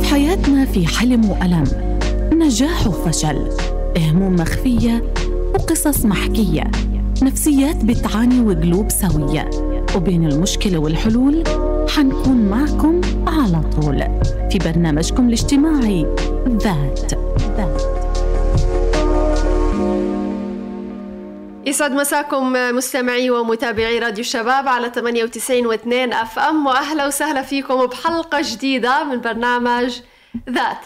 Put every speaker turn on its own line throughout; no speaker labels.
في حياتنا في حلم وألم. نجاح وفشل. هموم مخفية وقصص محكية. نفسيات بتعاني وقلوب سوية. وبين المشكلة والحلول حنكون معكم على طول. في برنامجكم الاجتماعي ذات ذات.
يسعد مساكم مستمعي ومتابعي راديو الشباب على 98 و2 أف أم وأهلا وسهلا فيكم بحلقة جديدة من برنامج ذات.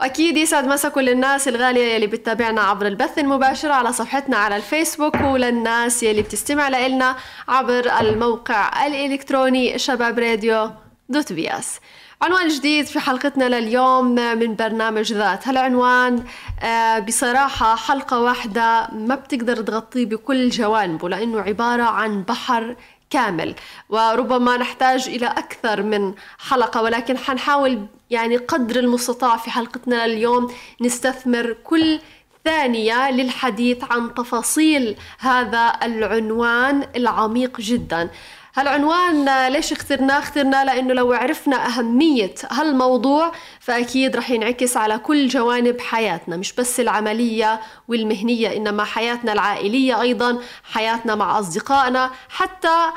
وأكيد يسعد مسا كل الناس الغالية يلي بتتابعنا عبر البث المباشر على صفحتنا على الفيسبوك وللناس يلي بتستمع لنا عبر الموقع الإلكتروني شباب راديو dot ps. عنوان جديد في حلقتنا لليوم من برنامج ذات. هالعنوان آه، بصراحة حلقة واحدة ما بتقدر تغطيه بكل جوانبه لأنه عبارة عن بحر كامل وربما نحتاج إلى أكثر من حلقة ولكن حنحاول يعني قدر المستطاع في حلقتنا لليوم نستثمر كل ثانية للحديث عن تفاصيل هذا العنوان العميق جدا. هالعنوان ليش اخترناه؟ اخترناه لأنه لو عرفنا أهمية هالموضوع فأكيد رح ينعكس على كل جوانب حياتنا مش بس العملية والمهنية إنما حياتنا العائلية أيضا حياتنا مع أصدقائنا حتى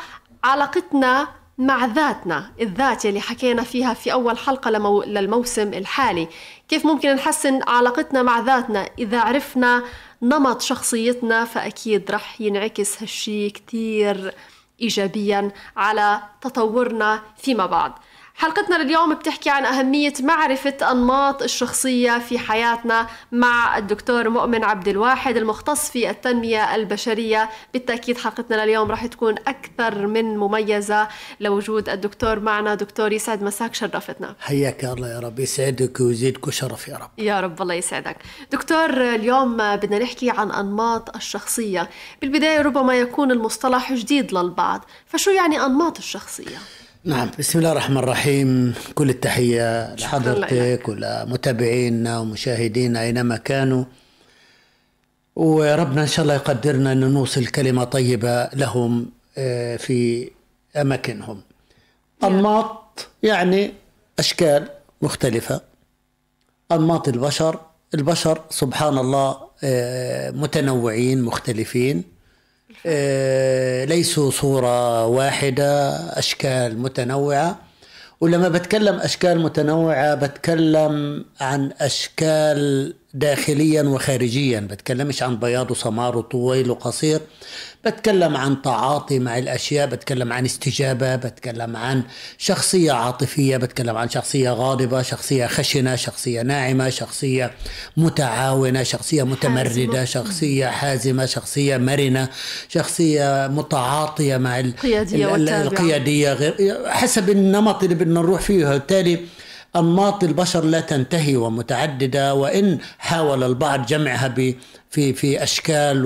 علاقتنا مع ذاتنا الذات اللي حكينا فيها في أول حلقة لمو... للموسم الحالي. كيف ممكن نحسن علاقتنا مع ذاتنا؟ إذا عرفنا نمط شخصيتنا فأكيد رح ينعكس هالشي كتير. إيجابيا على تطورنا فيما بعد. حلقتنا لليوم بتحكي عن أهمية معرفة أنماط الشخصية في حياتنا مع الدكتور مؤمن عبد الواحد المختص في التنمية البشرية. بالتأكيد حلقتنا لليوم راح تكون أكثر من مميزة لوجود الدكتور معنا. دكتور يسعد مساك شرفتنا.
حياك الله يا رب يسعدك ويزيدك شرف يا رب.
يا رب الله يسعدك. دكتور اليوم بدنا نحكي عن أنماط الشخصية. بالبداية ربما يكون المصطلح جديد للبعض فشو يعني أنماط الشخصية؟
نعم بسم الله الرحمن الرحيم. كل التحية لحضرتك ولمتابعينا ومشاهدينا أينما كانوا. وربنا إن شاء الله يقدرنا أن نوصل كلمة طيبة لهم آه، في أماكنهم. أنماط يعني أشكال مختلفة. أنماط البشر البشر سبحان الله آه، متنوعين مختلفين. ليسوا صورة واحدة أشكال متنوعة. ولما بتكلم أشكال متنوعة بتكلم عن أشكال داخليا وخارجيا. بتكلمش عن بياض وسمار وطويل وقصير. بتكلم عن تعاطي مع الأشياء. بتكلم عن استجابة. بتكلم عن شخصية عاطفية. بتكلم عن شخصية غاضبة شخصية خشنة شخصية ناعمة شخصية متعاونة شخصية متمردة شخصية حازمة شخصية مرنة شخصية متعاطية مع
القيادية
القيادية. غير حسب النمط اللي بدنا نروح فيه. بالتالي أنماط البشر لا تنتهي ومتعددة وإن حاول البعض جمعها في في أشكال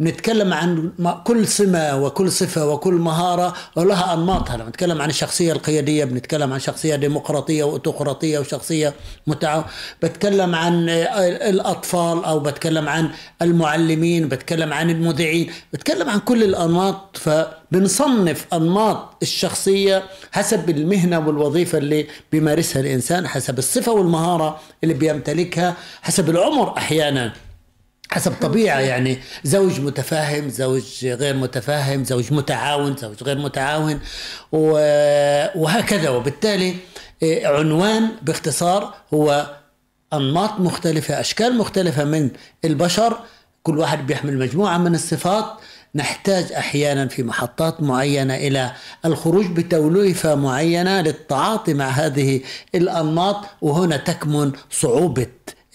ونتكلم عن كل سمة وكل صفة وكل مهارة ولها أنماطها. لما نتكلم عن الشخصية القيادية بنتكلم عن شخصية ديمقراطية واوتقراطيه وشخصية متعاون. بتكلم عن الأطفال أو بتكلم عن المعلمين بتكلم عن المذيعين بتكلم عن كل الأنماط. فبنصنف أنماط الشخصية حسب المهنة والوظيفة اللي بيمارسها الإنسان حسب الصفة والمهارة اللي بيمتلكها حسب العمر أحيانا. حسب طبيعة يعني. زوج متفاهم زوج غير متفاهم زوج متعاون زوج غير متعاون وهكذا. وبالتالي إيه، عنوان باختصار هو أنماط مختلفة أشكال مختلفة من البشر. كل واحد بيحمل مجموعة من الصفات. نحتاج أحيانا في محطات معينة إلى الخروج بتوليفة معينة للتعاطي مع هذه الأنماط. وهنا تكمن صعوبة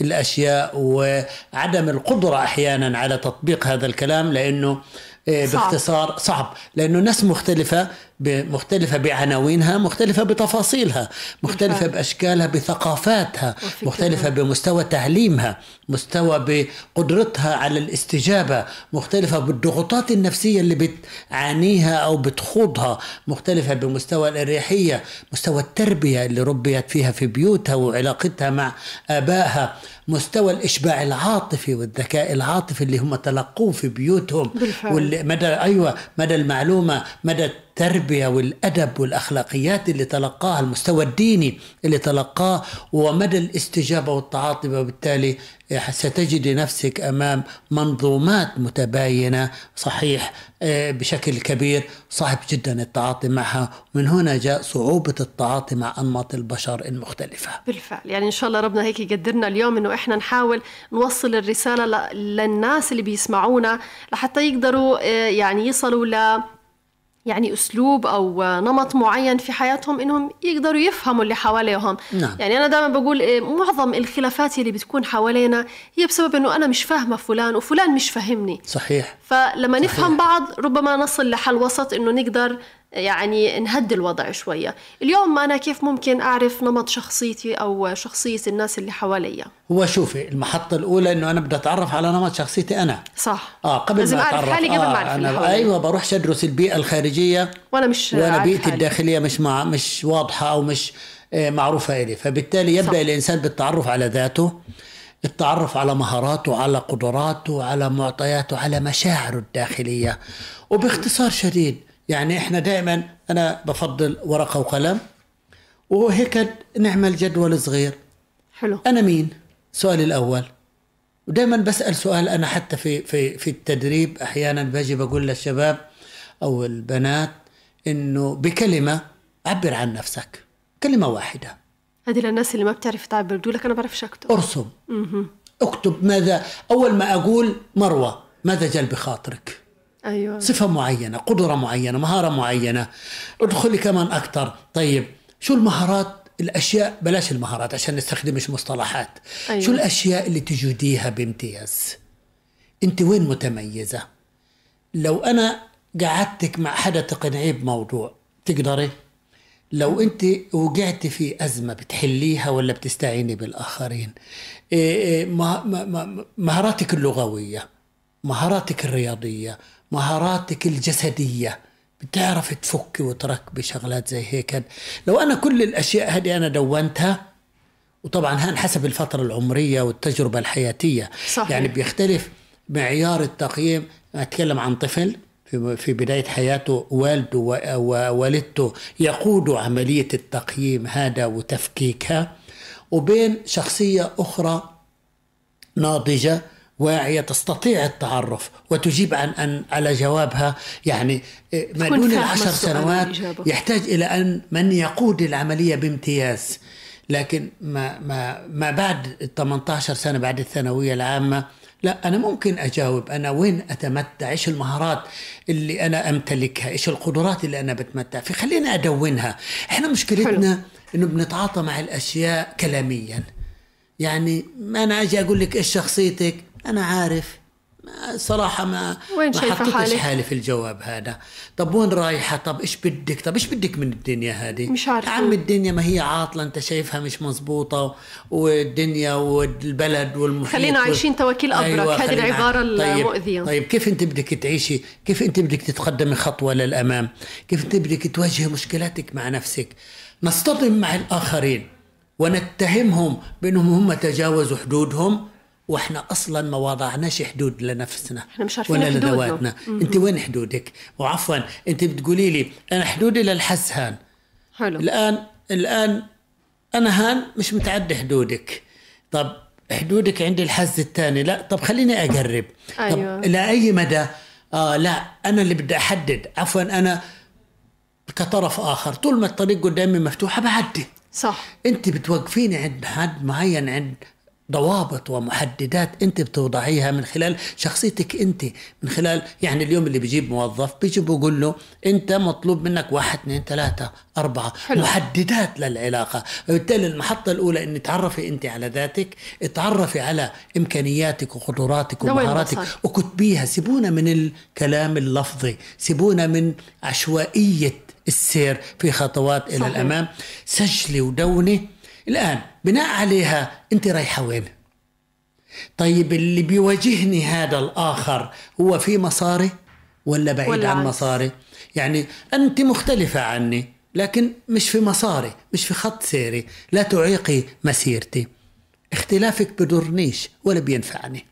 الأشياء وعدم القدرة أحيانا على تطبيق هذا الكلام لأنه آه، باختصار صعب لأنه ناس مختلفة مختلفة بعناوينها مختلفة بتفاصيلها مختلفة بأشكالها بثقافاتها مختلفة بمستوى تعليمها مستوى بقدرتها على الاستجابة مختلفة بالضغوطات النفسية اللي بتعانيها أو بتخوضها مختلفة بمستوى الأريحية مستوى التربية اللي ربيت فيها في بيوتها وعلاقتها مع آبائها مستوى الإشباع العاطفي والذكاء العاطفي اللي هم تلقوه في بيوتهم
بالفعل.
مدى أيوة مدى المعلومة مدى التربية والأدب والأخلاقيات اللي تلقاها المستوى الديني اللي تلقاه ومدى الاستجابة والتعاطي وبالتالي ستجد نفسك أمام منظومات متباينة صحيح آه، بشكل كبير صعب جدا التعاطي معها. ومن هنا جاء صعوبة التعاطي مع أنماط البشر المختلفة.
بالفعل. يعني إن شاء الله ربنا هيك يقدرنا اليوم إنه إحنا نحاول نوصل الرسالة ل- للناس اللي بيسمعونا لحتى يقدروا آه، يعني يصلوا ل يعني أسلوب أو نمط معين في حياتهم إنهم يقدروا يفهموا اللي حواليهم
نعم.
يعني أنا دائما بقول إيه، معظم الخلافات اللي بتكون حوالينا هي بسبب إنه أنا مش فاهمة فلان وفلان مش فاهمني
صحيح
فلما
صحيح.
نفهم بعض ربما نصل لحل وسط إنه نقدر يعني نهدي الوضع شوية. اليوم أنا كيف ممكن أعرف نمط شخصيتي أو شخصية الناس اللي حواليا؟
هو شوفي المحطة الأولى إنه أنا بدي أتعرف على نمط شخصيتي أنا.
صح.
آه قبل
لازم
ما أتعرف.
حالي قبل ما
آه
أعرف اللي
أنا
حواليا.
أيوه بروح أدرس البيئة الخارجية.
وأنا مش عارف
بيئتي
حالي.
الداخلية مش مع مش واضحة أو مش آه، معروفة الي فبالتالي يبدأ
صح.
الإنسان بالتعرف على ذاته التعرف على مهاراته على قدراته على معطياته على مشاعره الداخلية. وباختصار شديد يعني إحنا دائما أنا بفضل ورقة وقلم وهيك نعمل جدول صغير.
حلو.
أنا مين؟ السؤال الأول. ودائما بسأل سؤال أنا حتى في في في التدريب أحيانا باجي بقول للشباب أو البنات إنه بكلمة عبر عن نفسك كلمة واحدة.
هذه للناس اللي ما بتعرف تعبر بتقول لك أنا بعرفش أكتب.
أرسم. اكتب ماذا أول ما أقول مروة ماذا جل بخاطرك؟
أيوه.
صفة معينة قدرة معينة مهارة معينة. ادخلي كمان أكثر طيب شو المهارات الأشياء؟ بلاش المهارات عشان نستخدمش مصطلحات.
أيوة.
شو الأشياء اللي تجوديها بامتياز؟ أنت وين متميزة؟ لو أنا قعدتك مع حدا تقنعيه بموضوع تقدري؟ لو أنت وقعتي في أزمة بتحليها ولا بتستعيني بالآخرين؟ إيه إيه مهاراتك اللغوية مهاراتك الرياضية مهاراتك الجسدية. بتعرف تفك وتركبي شغلات زي هيك. لو أنا كل الأشياء هذه أنا دونتها وطبعا هان حسب الفترة العمرية والتجربة الحياتية.
صحيح.
يعني بيختلف معيار التقييم. أتكلم عن طفل في بداية حياته والده ووالدته يقودوا عملية التقييم هذا وتفكيكها. وبين شخصية أخرى ناضجة واعية تستطيع التعرف وتجيب عن أن على جوابها. يعني إيه، ما دون العشر سنوات. يحتاج إلى أن من يقود العملية بامتياز. لكن ما ما ما بعد ال 18 سنة بعد الثانوية العامة لا أنا ممكن أجاوب. أنا وين أتمتع؟ إيش المهارات اللي أنا أمتلكها؟ إيش القدرات اللي أنا بتمتع في خلينا أدونها. إحنا مشكلتنا إنه بنتعاطى مع الأشياء كلاميا. يعني ما أنا أجي أقول لك إيش شخصيتك؟ أنا عارف صراحة ما
وين
ما حطيتش
حالك؟
حالي في الجواب هذا طب وين رايحة طب إيش بدك طب إيش بدك من الدنيا هذه
مش عارفة.
عم الدنيا ما هي عاطلة أنت شايفها مش مزبوطة والدنيا والبلد والمحيط
خلينا عايشين توكيل أبرك. هذه
خلينا-
العبارة
طيب
المؤذية.
طيب كيف أنت بدك تعيشي كيف أنت بدك تتقدمي خطوة للأمام كيف أنت بدك تواجهي مشكلاتك مع نفسك نصطدم مع الآخرين ونتهمهم بأنهم هم تجاوزوا حدودهم وإحنا أصلا ما وضعناش حدود لنفسنا
إحنا مش عارفين
ولا. لذواتنا. أنت وين حدودك؟ وعفوا أنت بتقولي لي أنا حدودي للحس هان
حلو.
الآن الآن أنا هان مش متعدي حدودك. طب حدودك عند الحز الثاني لا. طب خليني أقرب.
أيوة.
طب إلى اي مدى؟ آه لا. أنا اللي بدي أحدد. عفوا أنا كطرف آخر. طول ما الطريق قدامي مفتوحه بعدي
صح.
أنت بتوقفيني عند حد معين عند ضوابط ومحددات أنت بتوضعيها من خلال شخصيتك أنت من خلال يعني اليوم اللي بيجيب موظف بيجي بقول له أنت مطلوب منك واحد اثنين ثلاثة أربعة
حلو.
محددات للعلاقة وبالتالي المحطة الأولى إن تعرفي أنت على ذاتك تعرفي على إمكانياتك وقدراتك ومهاراتك؟ وكتبيها سيبونا من الكلام اللفظي سيبونا من عشوائية السير في خطوات إلى
صحيح.
الأمام سجلي ودوني الآن بناء عليها أنت رايحة وين؟ طيب اللي بيواجهني هذا الآخر هو في مصاري ولا بعيد
ولا
عن. مصاري؟ يعني أنت مختلفة عني لكن مش في مصاري مش في خط سيري لا تعيقي مسيرتي. اختلافك بضرنيش ولا بينفعني.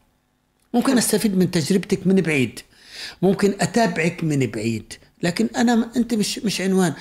ممكن أستفيد من تجربتك من بعيد ممكن أتابعك من بعيد لكن أنا أنت مش مش عنوان.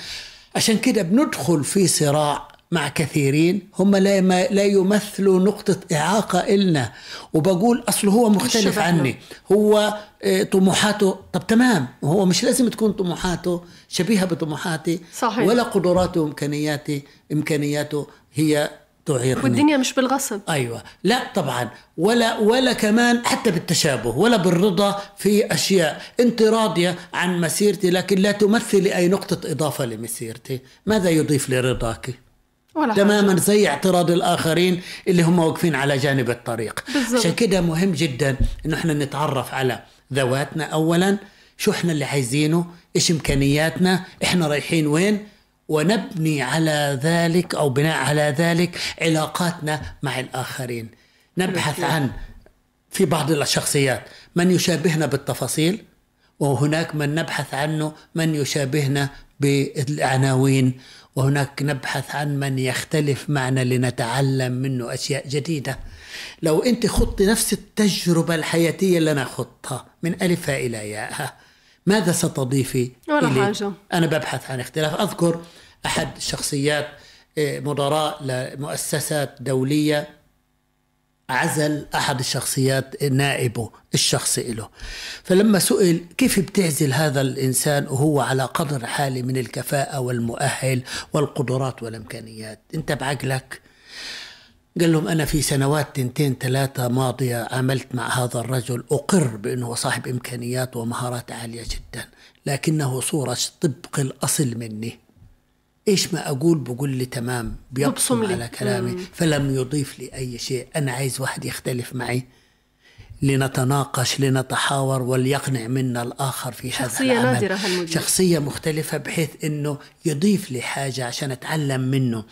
عشان كده بندخل في صراع مع كثيرين هم لا لا يمثلوا نقطة إعاقة إلنا. وبقول أصله هو مختلف. عني. هو آه، طموحاته طب تمام هو مش لازم تكون طموحاته شبيهة بطموحاتي
صحيح.
ولا قدراته وإمكانياتي إمكانياته هي تعيقني.
والدنيا مش بالغصب.
أيوه. لا طبعا. ولا ولا كمان حتى بالتشابه ولا بالرضا في أشياء أنت راضية عن مسيرتي لكن لا تمثلي اي نقطة إضافة لمسيرتي. ماذا يضيف لرضاك؟
ولا
تماما
حاجة.
زي اعتراض الآخرين اللي هم واقفين على جانب الطريق. عشان كده مهم جدا إنه إحنا نتعرف على ذواتنا. اولا شو إحنا اللي عايزينه؟ إيش إمكانياتنا؟ إحنا رايحين وين؟ ونبني على ذلك أو بناء على ذلك علاقاتنا مع الآخرين. نبحث عن في بعض الشخصيات. من يشابهنا بالتفاصيل؟ وهناك من نبحث عنه من يشابهنا بالعناوين. وهناك نبحث عن من يختلف معنا لنتعلم منه أشياء جديدة لو أنت خضت نفس التجربة الحياتية اللي أنا خضتها من الفها إلى ياءها ماذا ستضيفي
ولا
إلي؟
حاجة.
أنا ببحث عن اختلاف أذكر أحد الشخصيات آه، مدراء لمؤسسات دولية عزل أحد الشخصيات نائبه الشخصي له. فلما سئل كيف بتعزل هذا الإنسان وهو على قدر حالي من الكفاءة والمؤهل والقدرات والإمكانيات؟ أنت بعقلك؟ قال لهم أنا في سنوات تنتين ثلاثة ماضية عملت مع هذا الرجل أقر بأنه صاحب إمكانيات ومهارات عالية جدا لكنه صورة طبق الأصل مني. إيش ما أقول بقول لي تمام بيبصم. على كلامي. فلم يضيف لي أي شيء. أنا عايز واحد يختلف معي. لنتناقش لنتحاور وليقنع منا الآخر في هذا
شخصية
العمل.
نادرة هالمدير.
شخصية مختلفة بحيث أنه يضيف لي حاجة عشان أتعلم منه.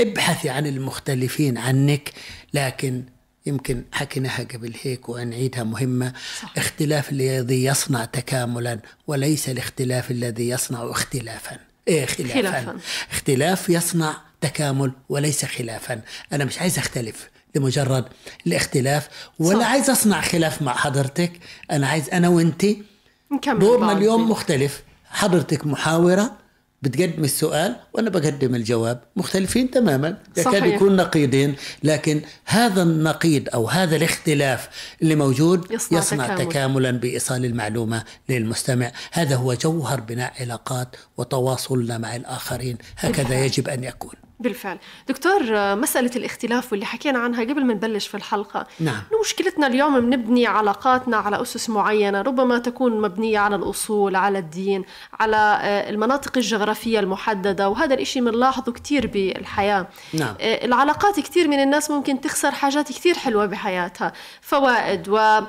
ابحثي عن المختلفين عنك لكن يمكن حكيناها قبل هيك ونعيدها مهمة. صح. اختلاف الذي يصنع تكاملا وليس الاختلاف الذي يصنع اختلافا. إيه خلافا,
خلافاً.
اختلاف يصنع تكامل وليس خلافا أنا مش عايز أختلف لمجرد الاختلاف ولا
صح.
عايز أصنع خلاف مع حضرتك أنا عايز أنا وانتي
نكمل
دورنا. اليوم مختلف حضرتك محاورة بتقدم السؤال وأنا بقدم الجواب؟ مختلفين تماما. يكاد. يكون نقيضين لكن هذا النقيض أو هذا الاختلاف اللي موجود
يصنع
يصنع,
تكامل.
تكاملا بإيصال المعلومة للمستمع. هذا هو جوهر بناء علاقات وتواصلنا مع الآخرين. هكذا يجب أن يكون.
بالفعل دكتور مسألة الاختلاف واللي حكينا عنها قبل ما نبلش في الحلقة
نعم.
مشكلتنا اليوم بنبني علاقاتنا على أسس معينة ربما تكون مبنية على الأصول على الدين على آه، المناطق الجغرافية المحددة وهذا الإشي بنلاحظه كتير بالحياة
نعم.
آه، العلاقات كتير من الناس ممكن تخسر حاجات كتير حلوة بحياتها فوائد و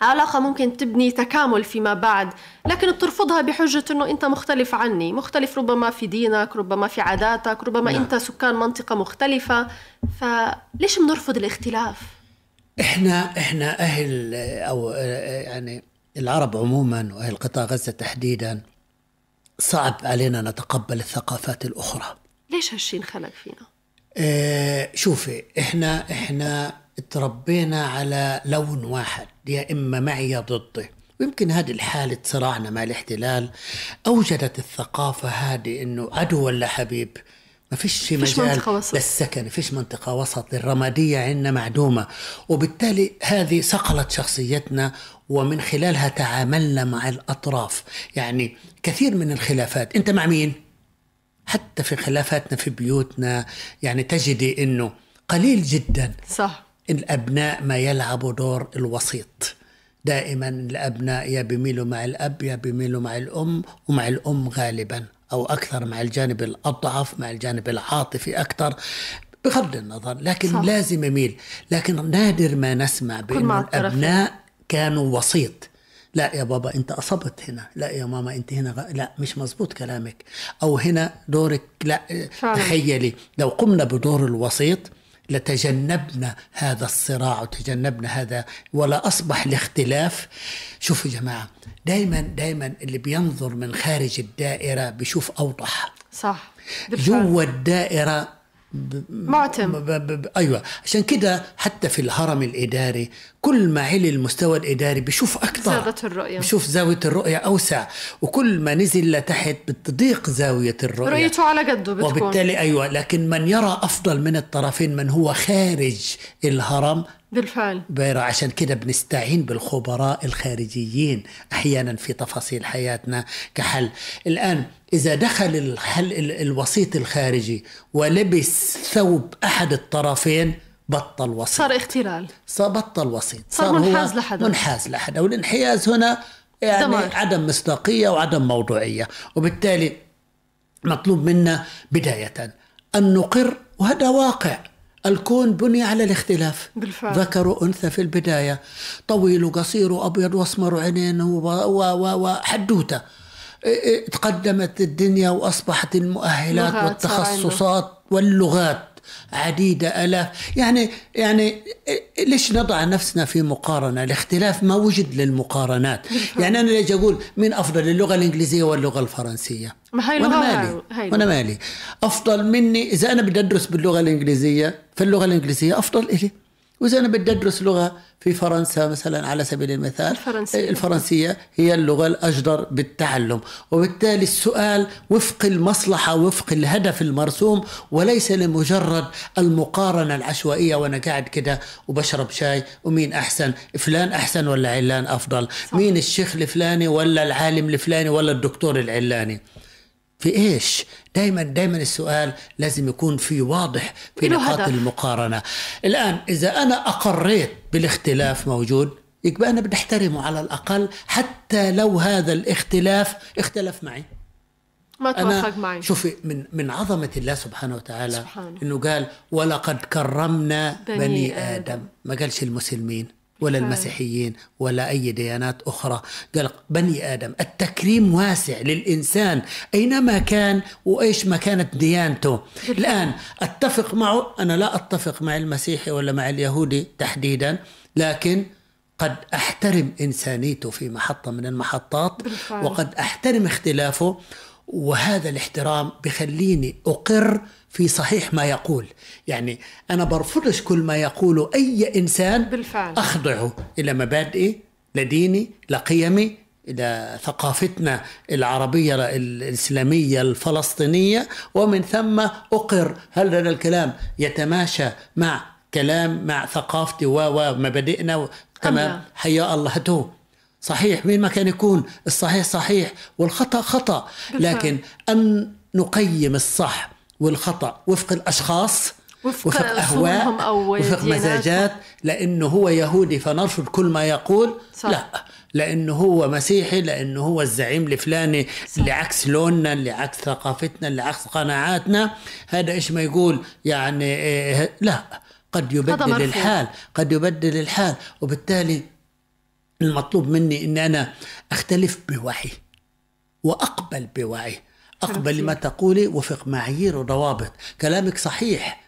علاقة ممكن تبني تكامل فيما بعد لكن بترفضها بحجة أنه أنت مختلف عني مختلف ربما في دينك ربما في عاداتك ربما
نعم.
أنت سكان منطقة مختلفة فليش بنرفض الاختلاف؟
إحنا إحنا أهل أو يعني العرب عموما وأهل قطاع غزة تحديدا صعب علينا نتقبل الثقافات الأخرى
ليش هالشي انخلق فينا؟
آه شوفي إحنا إحنا تربينا على لون واحد يا إما معي يا ضدي. ويمكن هذه الحالة صراعنا مع الاحتلال. أوجدت الثقافة هذه إنه عدو ولا حبيب؟ ما فيش مجال
منطقة وسط.
للسكن فيش منطقة وسط. الرمادية عندنا معدومة. وبالتالي هذه صقلت شخصيتنا ومن خلالها تعاملنا مع الأطراف. يعني كثير من الخلافات. أنت مع مين؟ حتى في خلافاتنا في بيوتنا. يعني تجدي أنه قليل جدا.
صح.
الأبناء ما يلعبوا دور الوسيط. دائما الأبناء يا بيميلوا مع الأب يا بيميلوا مع الأم ومع الأم غالبا أو أكثر مع الجانب الأضعف مع الجانب العاطفي أكثر بغض النظر. لكن
صح.
لازم يميل. لكن نادر ما نسمع
مع
بأن. الأبناء كانوا وسيط. لا يا بابا أنت أصبت هنا. لا يا ماما أنت هنا غ... لا مش مزبوط كلامك. أو هنا دورك لا
فعلا.
تخيلي. لو قمنا بدور الوسيط لتجنبنا هذا الصراع وتجنبنا هذا ولا أصبح الاختلاف شوفوا يا جماعة دائما دائما اللي بينظر من خارج الدائرة بيشوف أوضح
صح بالفعل.
جوا الدائرة
معتم.
ب- ب- ب- أيوه. عشان كده حتى في الهرم الإداري كل ما علي المستوى الإداري بيشوف أكثر.
زادة الرؤية.
بيشوف زاوية الرؤية أوسع. وكل ما نزل لتحت بتضيق زاوية الرؤية.
رؤيته على قده بتكون.
وبالتالي أيوه لكن من يرى أفضل من الطرفين من هو خارج الهرم
بالفعل.
بيرى عشان كده بنستعين بالخبراء الخارجيين أحيانا في تفاصيل حياتنا كحل. الآن إذا دخل الحل ال- الوسيط الخارجي ولبس ثوب أحد الطرفين بطل وسيط.
صار اختلال.
صار بطل وسيط.
صار
هو
منحاز لحدا.
منحاز لحدا. والانحياز هنا يعني
دمار.
عدم مصداقية وعدم موضوعية. وبالتالي مطلوب منا بداية أن نقر وهذا واقع. الكون بني على الاختلاف
بالفعل.
ذكر وانثى في البداية طويل وقصير وأبيض وأسمر عينين و- و- و- وحدوتة إيه إيه، تقدمت الدنيا وأصبحت المؤهلات. والتخصصات واللغات عديدة آلاف. يعني يعني ليش نضع نفسنا في مقارنة؟ الاختلاف ما وجد للمقارنات. يعني أنا ليش أقول مين أفضل اللغة الإنجليزية واللغة الفرنسية؟
ما
وأنا
لغة
مالي.
هاي
وأنا
لغة.
مالي. أفضل مني إذا أنا بدي أدرس باللغة الإنجليزية فاللغة الإنجليزية أفضل إلي. وإذا أنا بدي أدرس لغة في فرنسا مثلا على سبيل المثال
الفرنسية.
الفرنسية هي اللغة الأجدر بالتعلم وبالتالي السؤال وفق المصلحة وفق الهدف المرسوم وليس لمجرد المقارنة العشوائية وأنا قاعد كده وبشرب شاي ومين أحسن فلان أحسن ولا علان أفضل صح. مين الشيخ الفلاني ولا العالم الفلاني ولا الدكتور العلاني في إيش؟ دائما دائما السؤال لازم يكون في واضح في نقاط. المقارنة. الآن إذا أنا أقريت بالاختلاف موجود يبقى أنا بدي احترمه على الأقل حتى لو هذا الاختلاف اختلف معي.
ما توافق معي
شوفي من من عظمة الله سبحانه وتعالى
سبحانه.
إنه قال ولقد كرمنا
بني
بني, بني
آدم.
آدم ما قالش المسلمين ولا. المسيحيين ولا أي ديانات أخرى قال بني آدم التكريم واسع للإنسان أينما كان وإيش ما كانت ديانته الآن أتفق معه أنا لا أتفق مع المسيحي ولا مع اليهودي تحديدا لكن قد أحترم إنسانيته في محطة من المحطات
بالفعل.
وقد أحترم اختلافه وهذا الاحترام بخليني أقر في صحيح ما يقول. يعني أنا برفضش كل ما يقوله أي إنسان
بالفعل.
أخضعه إلى مبادئي لديني لقيمي إلى ثقافتنا العربية الإسلامية الفلسطينية. ومن ثم أقر هل هذا الكلام يتماشى مع كلام مع ثقافتي ومبادئنا تمام؟ حيا الله. تو صحيح. مين ما كان يكون الصحيح صحيح والخطأ خطأ. لكن أن نقيم الصح والخطأ وفق الأشخاص
وفق
وفق
أصولهم أو
وفق. مزاجات. لأنه هو يهودي فنرفض كل ما يقول
صح.
لا. لأنه هو مسيحي لأنه هو الزعيم الفلاني اللي عكس لوننا اللي عكس ثقافتنا اللي عكس قناعاتنا. هذا إيش ما يقول؟ يعني إيه لا. قد يبدل. الحال. قد يبدل الحال. وبالتالي المطلوب مني إن أنا أختلف بوعي وأقبل بوعي أقبل لما تقولي وفق معايير وضوابط. كلامك صحيح.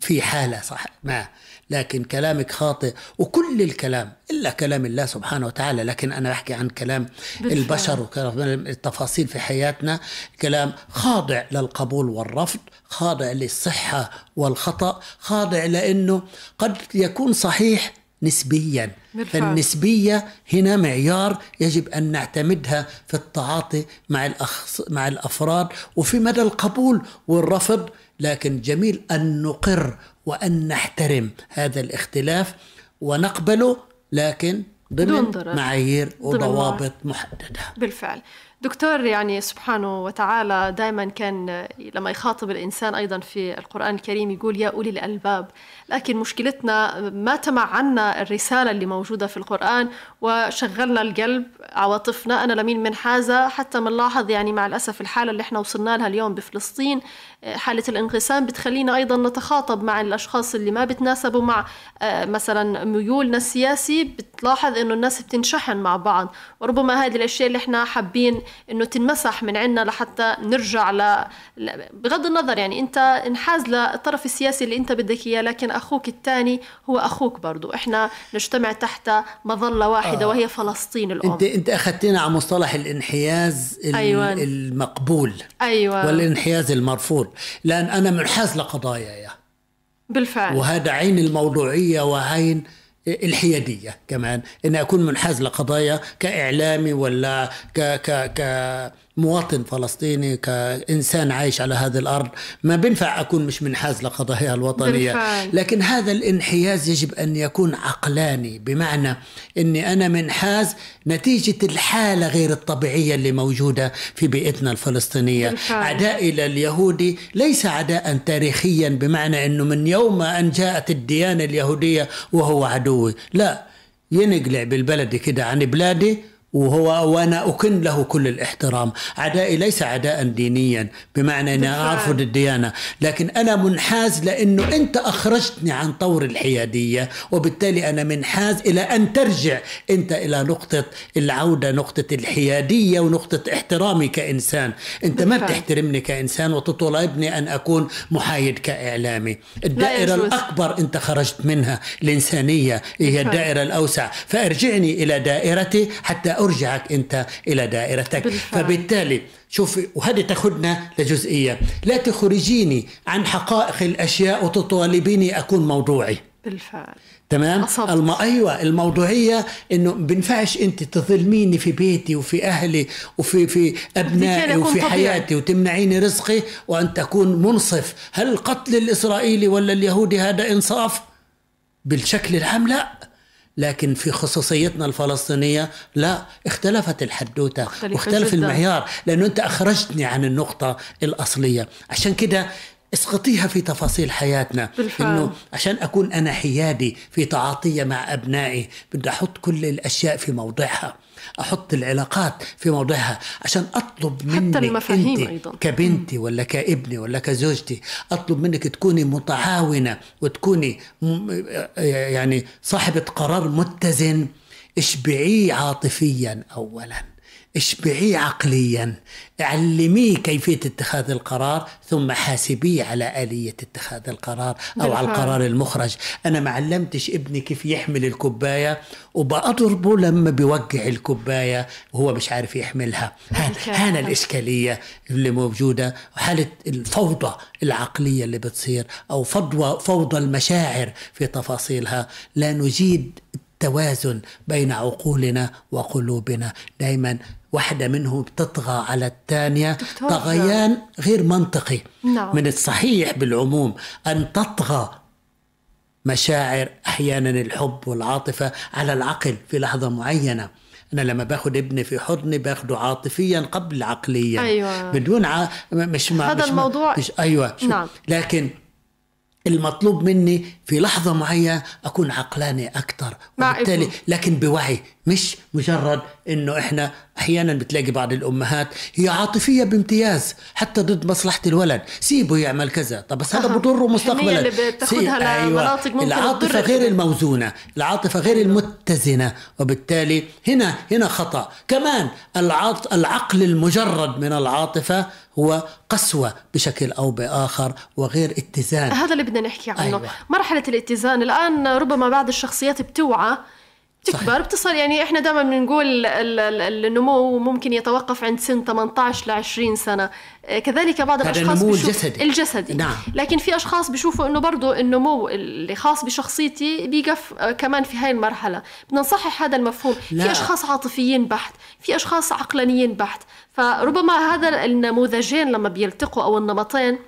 في حالة صح ما. لكن كلامك خاطئ. وكل الكلام إلا كلام الله سبحانه وتعالى. لكن أنا بحكي عن كلام
بالفعل.
البشر وكلام التفاصيل في حياتنا. كلام خاضع للقبول والرفض خاضع للصحة والخطأ خاضع لأنه قد يكون صحيح نسبيا.
بالفعل.
فالنسبية هنا معيار يجب أن نعتمدها في التعاطي مع الأخص مع الأفراد وفي مدى القبول والرفض لكن جميل أن نقر وأن نحترم هذا الاختلاف ونقبله لكن ضمن. معايير وضوابط محددة
بالفعل دكتور يعني سبحانه وتعالى دائما كان لما يخاطب الإنسان أيضا في القرآن الكريم يقول يا أولي الألباب لكن مشكلتنا ما تمعنا الرسالة اللي موجودة في القرآن وشغلنا القلب عواطفنا. أنا لمين من حازة؟ حتى بنلاحظ يعني مع الأسف الحالة اللي إحنا وصلنا لها اليوم بفلسطين حالة الانقسام بتخلينا أيضا نتخاطب مع الأشخاص اللي ما بتناسبوا مع آه، مثلا ميولنا السياسي بتلاحظ إنه الناس بتنشحن مع بعض. وربما هذه الأشياء اللي إحنا حابين إنه تنمسح من عنا لحتى نرجع ل... بغض النظر يعني أنت انحاز للطرف السياسي اللي أنت بدك إياه لكن أخوك الثاني هو أخوك برضو. إحنا نجتمع تحت مظلة واحدة آه. وهي فلسطين الأم.
انت أنت اخذتنا على مصطلح الانحياز
أيوة.
المقبول.
أيوه
والانحياز المرفوض. لأن أنا منحاز لقضايا يا.
بالفعل.
وهذا عين الموضوعية وعين الحيادية كمان. إني أكون منحاز لقضايا كإعلامي ولا ك ك ك مواطن فلسطيني كإنسان عايش على هذه الأرض ما بينفع أكون مش منحاز لقضايا الوطنية
بالفعل.
لكن هذا الانحياز يجب أن يكون عقلاني بمعنى أني أنا منحاز نتيجة الحالة غير الطبيعية اللي موجودة في بيئتنا الفلسطينية
بالفعل.
عدائي لليهودي ليس عداء تاريخيا بمعنى أنه من يوم أن جاءت الديانة اليهودية وهو عدوي لا ينقلع بالبلد كده عن بلادي وهو وأنا اكن له كل الاحترام، عدائي ليس عداء دينيا بمعنى
أني.
ارفض الديانة، لكن أنا منحاز لأنه أنت أخرجتني عن طور الحيادية، وبالتالي أنا منحاز إلى أن ترجع أنت إلى نقطة العودة، نقطة الحيادية ونقطة احترامي كإنسان، أنت ما. بتحترمني كإنسان وتطالبني أن أكون محايد كإعلامي،
الدائرة.
الأكبر أنت خرجت منها الإنسانية هي. الدائرة الأوسع، فأرجعني إلى دائرتي حتى ارجعك أنت إلى دائرتك.
بالفعل.
فبالتالي شوفي وهذه تأخذنا لجزئية. لا تخرجيني عن حقائق الأشياء وتطالبيني أكون موضوعي.
بالفعل.
تمام؟
أصبت.
الم... أيوه الموضوعية إنه بنفعش أنت تظلميني في بيتي وفي أهلي وفي في
أبنائي أكون
وفي
طبيعي.
حياتي وتمنعيني رزقي وأن تكون منصف. هل القتل الإسرائيلي ولا اليهودي هذا إنصاف؟ بالشكل العام لا. لكن في خصوصيتنا الفلسطينية لا اختلفت الحدوتة واختلف. المعيار لأنه أنت أخرجتني عن النقطة الأصلية عشان كده اسقطيها في تفاصيل حياتنا
بالفعل.
إنه عشان أكون أنا حيادي في تعاطية مع أبنائي بدي أحط كل الأشياء في موضعها أحط العلاقات في موضعها عشان أطلب منك
المفاهيم
انت
أيضاً.
كبنتي ولا كابني ولا كزوجتي أطلب منك تكوني متعاونة وتكوني يعني صاحبة قرار متزن اشبعيه عاطفيا اولا اشبعيه عقليا. علميه كيفية اتخاذ القرار ثم حاسبيه على آلية اتخاذ القرار أو على
بالفعل.
القرار المخرج. أنا ما علمتش ابني كيف يحمل الكباية وبأضربه لما بيوقع الكباية وهو مش عارف يحملها. هان الإشكالية اللي موجودة وحالة الفوضى العقلية اللي بتصير أو فوضى, فوضى المشاعر في تفاصيلها. لا نجيد التوازن بين عقولنا وقلوبنا. دائما واحدة منهم بتطغى على الثانية. طغيان غير منطقي
نعم.
من الصحيح بالعموم أن تطغى مشاعر أحيانا الحب والعاطفة على العقل في لحظة معينة أنا لما باخد ابني في حضني باخده عاطفيا قبل عقليا
أيوة.
بدون ع... مش ما
هذا
مش
الموضوع-
مش أيوه شو
نعم.
لكن المطلوب مني في لحظة معينة أكون عقلاني أكثر
مع
وبالتالي. لكن بوعي مش مجرد إنه إحنا أحيانا بتلاقي بعض الأمهات هي عاطفية بامتياز حتى ضد مصلحة الولد. سيبه يعمل كذا. طب بس هذا. بضره مستقبلا.
اللي بتاخدها
سي-
لمناطق ممكن
العاطفة
تضر
غير
الابن.
الموزونة. العاطفة غير المتزنة. وبالتالي هنا هنا خطأ. كمان العاط العقل المجرد من العاطفة هو قسوة بشكل أو بآخر وغير اتزان.
هذا اللي بدنا نحكي عنه.
أيوة.
مرحلة الاتزان. الآن ربما بعض الشخصيات بتوعى تكبر. بتصل يعني إحنا دائما بنقول ال- ال- النمو ممكن يتوقف عند سن 18 ل 20 سنة آه، كذلك بعض الأشخاص
النمو الجسدي.
الجسدي
نعم.
لكن في أشخاص بيشوفوا إنه برضه النمو اللي خاص بشخصيتي بيقف آه، كمان في هاي المرحلة بدنا نصحح هذا المفهوم
لا.
في أشخاص عاطفيين بحت في أشخاص عقلانيين بحت فربما هذا النموذجين لما بيلتقوا أو النمطين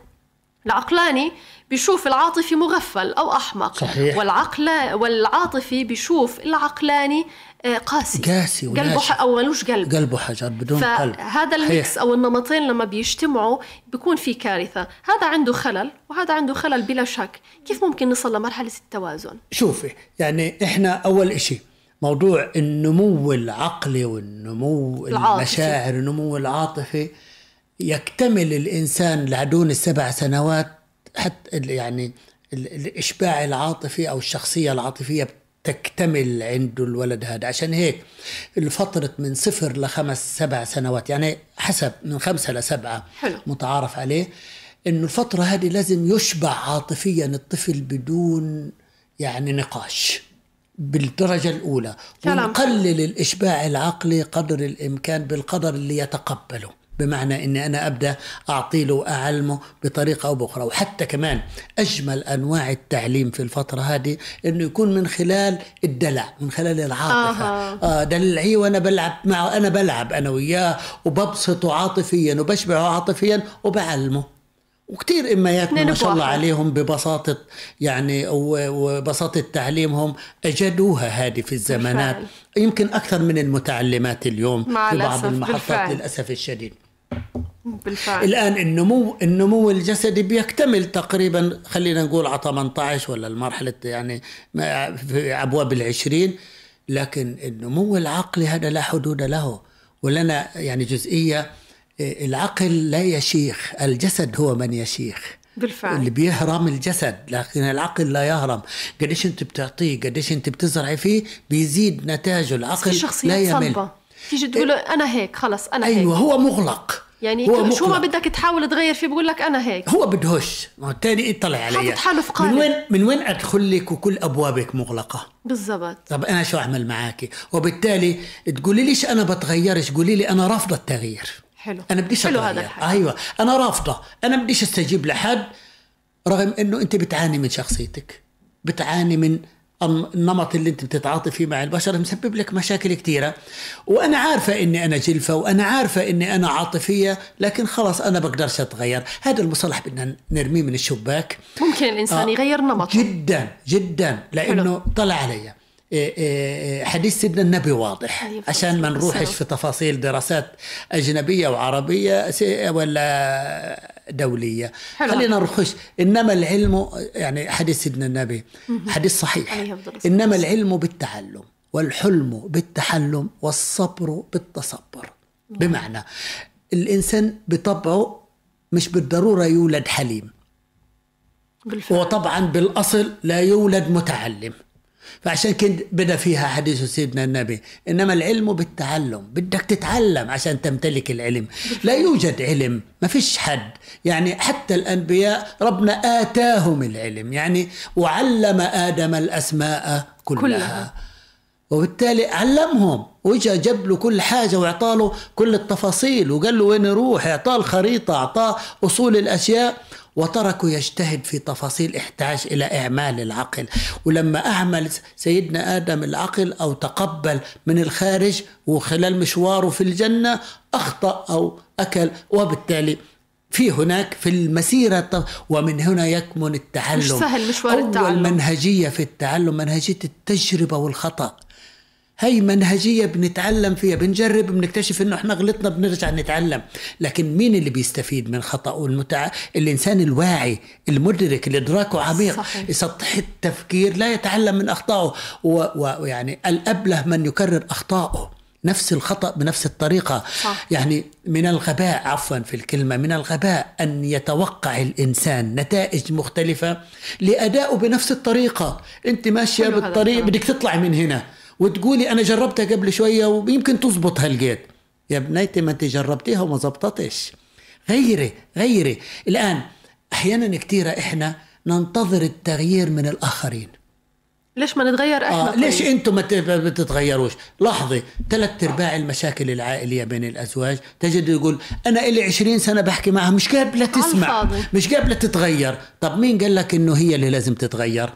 العقلاني بيشوف العاطفي مغفل أو أحمق
صحيح.
والعقل والعاطفي بيشوف العقلاني آه، قاسي
قاسي
قلبه. ح- أو ملوش قلب
قلبه حجر بدون قلب
فهذا
صحيح.
الميكس أو النمطين لما بيجتمعوا بيكون في كارثة هذا عنده خلل وهذا عنده خلل بلا شك كيف ممكن نصل لمرحلة التوازن
شوفي يعني إحنا أول إشي موضوع النمو العقلي والنمو
العاطفي.
المشاعر النمو العاطفي يكتمل الإنسان لعدون السبع سنوات حتى يعني ال- الإشباع العاطفي أو الشخصية العاطفية تكتمل عنده الولد هذا عشان هيك الفترة من صفر لخمس سبع سنوات يعني حسب من خمسة لسبعة
حلو.
متعارف عليه انه الفترة هذه لازم يشبع عاطفيا الطفل بدون يعني نقاش بالدرجة الأولى. ونقلل الإشباع العقلي قدر الإمكان بالقدر اللي يتقبله بمعنى إني أنا أبدأ اعطي له واعلمه بطريقة أو بأخرى. وحتى كمان أجمل أنواع التعليم في الفترة هذه إنه يكون من خلال الدلع من خلال العاطفة.
آها.
آه دلعيه وأنا بلعب معه أنا بلعب أنا وياه وببسطه عاطفيا وبشبعه عاطفيا وبعلمه. وكثير امياتنا ما شاء الله. عليهم ببساطة يعني وبساطة تعليمهم أجدوها هذه في الزمانات
بالفعل.
يمكن أكثر من المتعلمات اليوم
مع
في بعض المحطات
بالفعل.
للأسف الشديد
بالفعل
الآن النمو النمو الجسدي بيكتمل تقريبا خلينا نقول على 18 ولا المرحلة يعني في أبواب العشرين لكن النمو العقلي هذا لا حدود له ولنا يعني جزئية العقل لا يشيخ الجسد هو من يشيخ
بالفعل.
اللي بيهرم الجسد لكن العقل لا يهرم. قديش انت بتعطيه قديش انت بتزرعي فيه بيزيد نتاجه. العقل لا يمل.
صلبة. تيجي تقول له أنا هيك خلص أنا
أيوه
هيك
هو مغلق.
يعني
هو
شو ما. بدك تحاول تغير فيه بقول لك أنا هيك.
هو بدهش ما هو التاني اطلع علي
حاله في قالب.
من وين من وين أدخل لك وكل أبوابك مغلقة؟
بالضبط.
طب أنا شو أعمل معاكي؟ وبالتالي تقولي ليش أنا بتغيرش؟ قولي لي أنا رافضة التغيير.
حلو.
أنا بديش
حلو. هذا الحكي.
أيوه. أنا رافضة. أنا بديش أستجيب لحد رغم إنه أنت بتعاني من شخصيتك. بتعاني من الن- النمط اللي أنت بتتعاطي فيه مع البشر مسبب لك مشاكل كثيره وأنا عارفة إني أنا جلفة وأنا عارفة إني أنا عاطفية لكن خلاص أنا بقدرش أتغير. هذا المصطلح بدنا نرميه من الشباك.
ممكن الإنسان
آه،
يغير نمطه.
جدا جدا لأنه طلع علي. حديث سيدنا النبي واضح.
الصلاة
عشان ما. نروحش في تفاصيل دراسات أجنبية وعربية ولا دولية.
حلو.
خلينا نخش إنما العلم يعني حديث سيدنا النبي حديث صحيح. إنما العلم بالتعلم والحلم بالتحلم والصبر بالتصبر. بمعنى الإنسان بطبعه مش بالضرورة يولد حليم.
بالفعل.
وطبعا بالأصل لا يولد متعلم. فعشان كده بدا فيها حديث سيدنا النبي إنما العلم بالتعلم بدك تتعلم عشان تمتلك العلم. لا يوجد علم ما فيش حد. يعني حتى الأنبياء ربنا آتاهم العلم يعني وعلم آدم الأسماء كلها,
كلها.
وبالتالي علمهم وجا جاب له كل حاجة واعطاه كل التفاصيل وقال له وين يروح إعطاه الخريطة إعطاه أصول الأشياء. وتركه يجتهد في تفاصيل احتاج إلى إعمال العقل. ولما أعمل سيدنا آدم العقل أو تقبل من الخارج وخلال مشواره في الجنة أخطأ أو أكل. وبالتالي في هناك في المسيرة ومن هنا يكمن التعلم.
مش سهل مشوار
أول
التعلم.
منهجية في التعلم منهجية التجربة والخطأ. هي منهجية بنتعلم فيها بنجرب بنكتشف إنه إحنا غلطنا بنرجع نتعلم. لكن مين اللي بيستفيد من خطأه المتع... الإنسان الواعي المدرك اللي ادراكه عميق
صحيح.
سطح التفكير لا يتعلم من أخطائه. و... ويعني الأبله من يكرر أخطائه. نفس الخطأ بنفس الطريقة.
صح.
يعني من الغباء عفوا في الكلمة من الغباء أن يتوقع الإنسان نتائج مختلفة لأدائه بنفس الطريقة. أنت ماشية بالطريق. بدك تطلع من هنا. وتقولي أنا جربتها قبل شوية ويمكن تزبط هالجيت يا بنيتي ما أنت جربتيها وما زبطتش. غيري غيري. الآن أحيانا كثيرة إحنا ننتظر التغيير من الآخرين.
ليش ما نتغير إحنا
آه
طيب؟
ليش أنتم ما بتتغيروش؟ لاحظي ثلاث أرباع المشاكل العائلية بين الأزواج. تجد يقول أنا لي 20 سنة بحكي معها مش قابلة تسمع. مش قابلة تتغير. طب مين قال لك إنه هي اللي لازم تتغير؟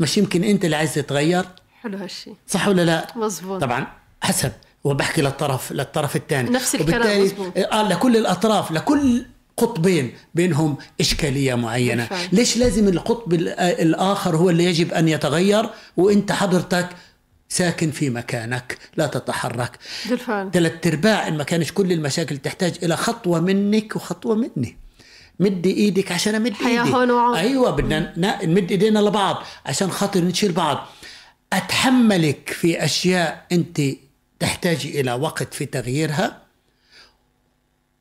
مش يمكن أنت اللي عايز تتغير؟
حلو هالشيء
صح ولا لا؟
مزبوط.
طبعا حسب. وبحكي للطرف للطرف الثاني.
نفس الكلام،
وبالتالي
مزبوط.
آه لكل الأطراف لكل قطبين بينهم إشكالية معينة.
بالفعل.
ليش لازم القطب ال- آه الآخر هو اللي يجب أن يتغير؟ وإنت حضرتك ساكن في مكانك لا تتحرك.
بالفعل.
ثلاث ارباع إن ما كانش كل المشاكل تحتاج إلى خطوة منك وخطوة مني. مدي إيدك عشان
أمد
إيدي.
هون.
أيوه بدنا نمد إيدينا لبعض عشان خاطر نشيل بعض. أتحملك في أشياء أنت تحتاجي إلى وقت في تغييرها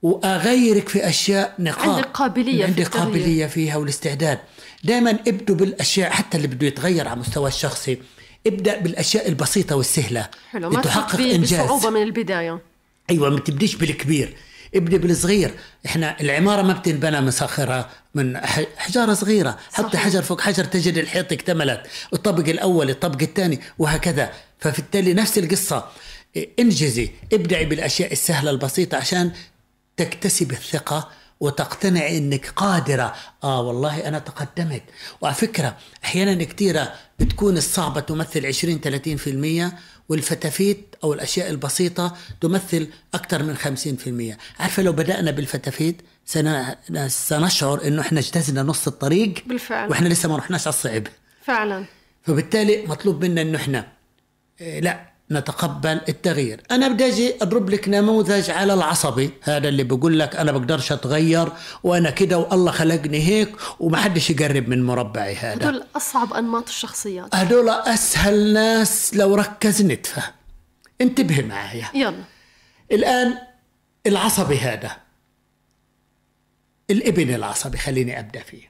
وأغيرك في أشياء نقاط
عندك قابلية في
عندك
التغيير.
قابلية فيها والاستعداد. دائما ابدوا بالأشياء حتى اللي بده يتغير على مستوى الشخصي ابدأ بالأشياء البسيطة والسهلة.
حلو ما تحقق
إنجاز.
بصعوبة من البداية.
أيوه ما تبديش بالكبير. ابدا بالصغير إحنا العمارة ما بتنبنى من صخره من حجارة صغيرة. حط. حجر فوق حجر تجد الحيط اكتملت. الطابق الأول الطابق الثاني وهكذا. فبالتالي نفس القصة. انجزي ابدعي بالأشياء السهلة البسيطة عشان تكتسب الثقة وتقتنع إنك قادرة. آه والله أنا تقدمت. وعلى فكرة أحيانا كثيره بتكون الصعبة تمثل 20 30% والفتافيت أو الأشياء البسيطة تمثل أكثر من 50% عارفة لو بدأنا بالفتافيت سن- سنشعر إنه إحنا اجتزنا نص الطريق
بالفعل.
وإحنا لسه ما رحناش على الصعب
فعلا.
فبالتالي مطلوب منا إنه إحنا إيه، لا نتقبل التغيير. أنا بدي أجي أضرب لك نموذج على العصبي. هذا اللي بقول لك أنا بقدرش أتغير وأنا كده والله خلقني هيك وما حدش يقرب من مربعي هذا.
هدول أصعب أنماط الشخصيات.
هدول أسهل ناس لو ركز نتفه. انتبه معايا.
يلا.
الآن العصبي هذا. الابن العصبي خليني أبدأ فيه.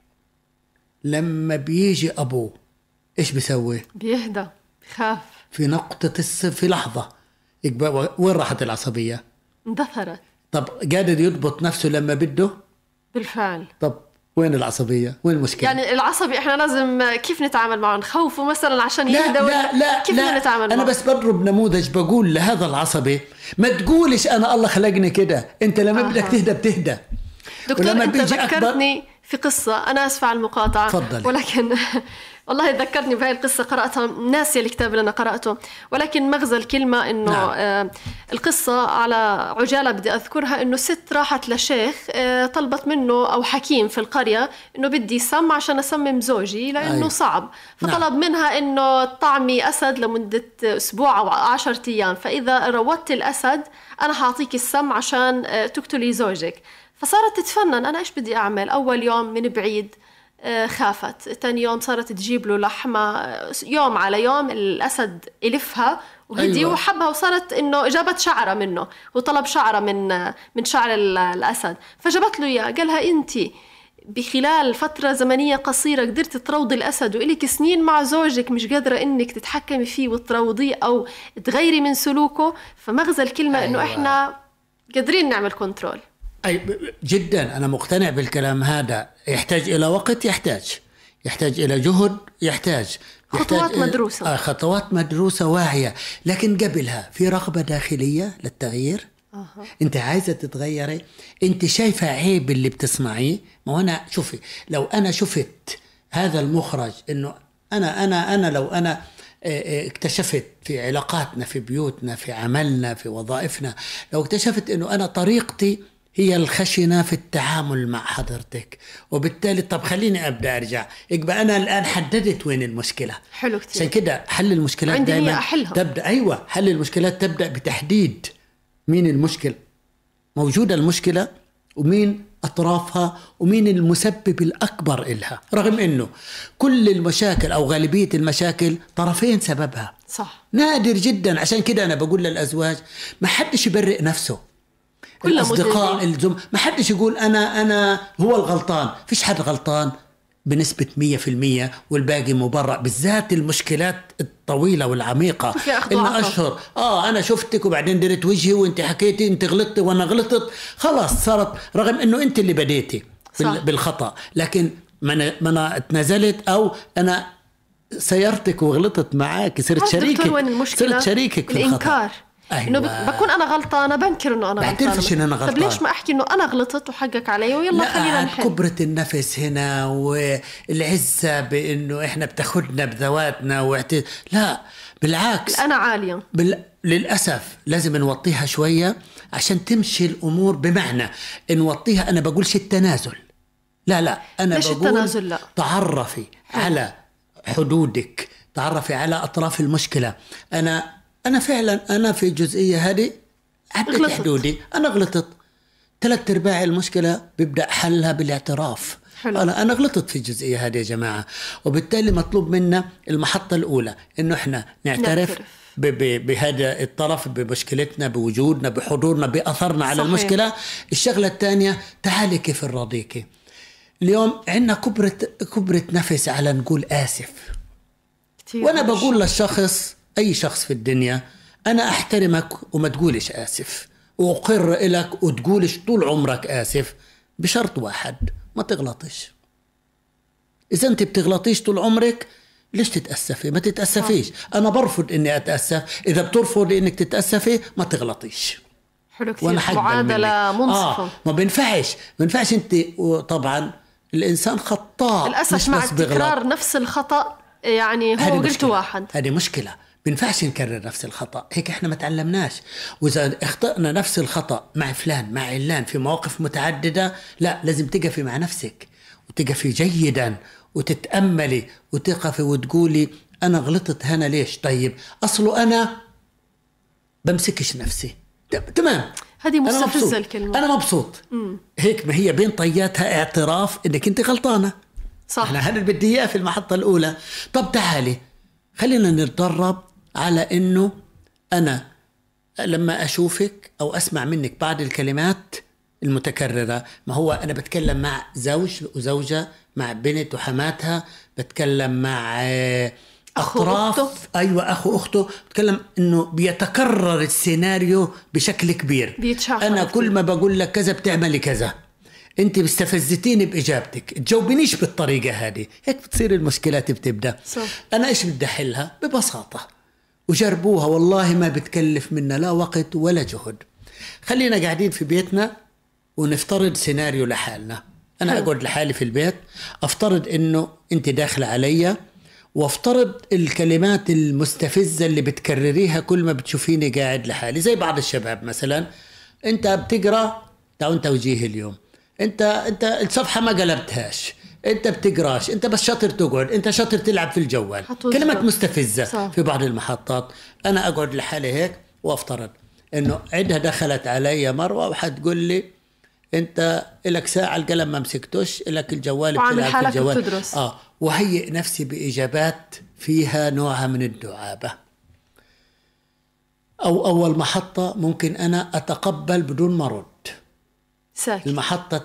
لما بيجي أبوه إيش بيسوي؟
بيهدى بخاف
في نقطة الصفر في لحظة وين راحت العصبية؟
اندثرت
طب قادر يضبط نفسه لما بده؟
بالفعل
طب وين العصبية؟ وين المشكلة؟
يعني العصبي إحنا لازم كيف نتعامل معه نخوفه مثلا عشان
لا
يهدى
لا لا
كيف
لا
نتعامل
أنا
معه
بس بضرب نموذج بقول لهذا العصبي ما تقولش أنا الله خلقني كده أنت لما
أها.
بدك تهدى بتهدى
دكتور
ولما
أنت
بيجي
ذكرتني في قصة أنا آسفة على المقاطعة
تفضلي.
ولكن والله ذكرتني بهاي القصة قرأتها ناسية الكتاب اللي أنا قرأته ولكن مغزى الكلمة إنه
نعم.
آه القصة على عجالة بدي أذكرها إنه ست راحت لشيخ آه طلبت منه أو حكيم في القرية إنه بدي سم عشان أسمم زوجي لأنه
أيوة.
صعب
نعم.
فطلب منها إنه طعمي أسد لمدة أسبوع أو عشرة أيام فإذا روضت الأسد أنا حأعطيك السم عشان آه، تقتلي زوجك فصارت تتفنن أنا إيش بدي أعمل أول يوم من بعيد آه، خافت تاني يوم صارت تجيب له لحمة آه، يوم على يوم الأسد يلفها وهدي
أيوة.
وحبها وصارت إنه جابت شعرة منه وطلب شعرة من آه، من شعر ال- الأسد فجابت له إياه قالها أنت بخلال فترة زمنية قصيرة قدرت تروضي الأسد وإلك سنين مع زوجك مش قادرة إنك تتحكمي فيه وتروضيه أو تغيري من سلوكه فمغزى الكلمة إنه
أيوة.
إحنا قادرين نعمل كنترول
أي جدا. أنا مقتنع بالكلام هذا. يحتاج إلى وقت؟ يحتاج. يحتاج إلى جهد؟ يحتاج.
خطوات مدروسة.
آه خطوات مدروسة واعية لكن قبلها في رغبة داخلية للتغيير؟
أها.
أنت عايزة تتغيري؟ أنت شايفة عيب اللي بتسمعيه؟ ما هو أنا شوفي لو أنا شفت هذا المخرج إنه أنا أنا أنا لو أنا آه، آه، اكتشفت في علاقاتنا في بيوتنا في عملنا في وظائفنا لو اكتشفت إنه أنا طريقتي هي الخشنة في التعامل مع حضرتك. وبالتالي طب خليني أبدأ أرجع. يبقى أنا الآن حددت وين المشكلة.
حلو كتير.
عشان كده حل المشكلات دائما
أحلها.
تبدأ أيوه حل المشكلات. تبدأ بتحديد مين المشكل موجودة المشكلة ومين أطرافها ومين المسبب الأكبر إلها. رغم إنه كل المشاكل أو غالبية المشاكل طرفين سببها.
صح.
نادر جدا. عشان كده أنا بقول للأزواج ما حدش يبرئ نفسه.
كلنا الأصدقاء.
الزم ما حدش يقول أنا أنا هو الغلطان فيش حد غلطان بنسبة 100% والباقي مبرأ بالذات المشكلات الطويلة والعميقة إن. أشهر آه أنا شفتك وبعدين درت وجهي وأنت حكيتي أنت غلطتي وأنا غلطت خلاص صارت رغم إنه أنت اللي بديتي
صح.
بالخطأ لكن ما أنا ما أنا اتنازلت أو أنا سيرتك وغلطت معاك صرت شريكك
وين المشكلة؟
صرت شريكك في
الإنكار
الخطأ أيوة.
بك- بكون أنا غلطانة بنكر إنه أنا غلطانة.
بعترفش إن أنا
طب
غلطان.
ليش ما أحكي إنه أنا غلطت وحقك علي؟ ويلا
لا
خلينا نحل.
كبرة النفس هنا والعزة بأنه إحنا بتاخدنا بذواتنا واعت... لا بالعكس.
أنا عالية.
بال... للأسف لازم نوطيها شوية عشان تمشي الأمور بمعنى. نوطيها أنا بقولش التنازل. لا لا أنا
ليش
بقول
التنازل؟ لا؟
تعرفي على حدودك تعرفي على أطراف المشكلة. أنا أنا فعلا أنا في الجزئية هذه عدت. حدودي. أنا غلطت ثلاث أرباع المشكلة بيبدأ حلها بالاعتراف.
حلو.
أنا أنا غلطت في الجزئيه هذه يا جماعة. وبالتالي مطلوب منا المحطة الأولى إنه إحنا نعترف بهذا الطرف بمشكلتنا بوجودنا بحضورنا بأثرنا على
صحيح.
المشكلة. الشغلة الثانية تعالي كيف نراضيكي اليوم عندنا كبرة كبرة نفس على نقول آسف.
كتير. وأنا
بقول للشخص أي شخص في الدنيا أنا أحترمك وما تقولش آسف. واقر لك وتقولش طول عمرك آسف بشرط واحد ما تغلطش. إذا أنت بتغلطيش طول عمرك ليش تتأسفي؟ ما تتأسفيش. أنا برفض إني أتأسف. إذا بترفضي إنك تتأسفي ما تغلطيش.
حلو كثير. معادلة
منك.
منصفة.
آه ما بينفعش. ما بينفعش أنت طبعا الإنسان خطاء
للأسف
مش
مع. تكرار نفس الخطأ يعني هو قلت. واحد.
هذه مشكلة. بينفعش نكرر نفس الخطأ. هيك إحنا ما تعلمناش. وإذا أخطأنا نفس الخطأ مع فلان مع علان في مواقف متعددة لا لازم تقفي مع نفسك وتقفي جيدا وتتأملي وتقفي وتقولي أنا غلطت هنا ليش؟ طيب أصله أنا بمسكش نفسي. تمام؟
هذه
مبسوط.
الكلمة.
أنا مبسوط. هيك ما هي بين طياتها اعتراف إنك أنت غلطانة.
صح.
إحنا هذا بدي إياه في المحطة الأولى. طب تعالي خلينا نتدرب على إنه أنا لما أشوفك أو أسمع منك بعض الكلمات المتكررة ما هو أنا بتكلم مع زوج وزوجة مع بنت وحماتها بتكلم مع آه،
أخو
أطراف
أخته.
أيوة أخو أخته بتكلم إنه بيتكرر السيناريو بشكل كبير.
كتير.
كل ما بقول لك كذا بتعملي كذا. أنت بستفزتيني بإجابتك. تجاوبنيش بالطريقة هذه. هيك بتصير المشكلات بتبدأ.
صح.
أنا إيش بدي أحلها؟ ببساطة. وجربوها والله ما بتكلف منا لا وقت ولا جهد. خلينا قاعدين في بيتنا ونفترض سيناريو لحالنا. أنا
حلو.
أقعد لحالي في البيت أفترض إنه أنت داخلة علي وافترض الكلمات المستفزة اللي بتكرريها كل ما بتشوفيني قاعد لحالي. زي بعض الشباب مثلا أنت بتقرأ تعال توجيه اليوم. انت أنت الصفحة ما قلبتهاش. انت بتقراش انت بس شاطر تقعد انت شاطر تلعب في الجوال. كلمات مستفزة
صح.
في بعض المحطات أنا أقعد لحالي هيك وأفترض إنه عندها دخلت علي مروة وحتقول لي أنت لك ساعة القلم ما مسكتوش لك الجوال بتلعب في
حالك
الجوال
بتدرس.
آه وهيئ نفسي بإجابات فيها نوعها من الدعابه أو أول محطة ممكن أنا أتقبل بدون ما أرد
ساكت
المحطة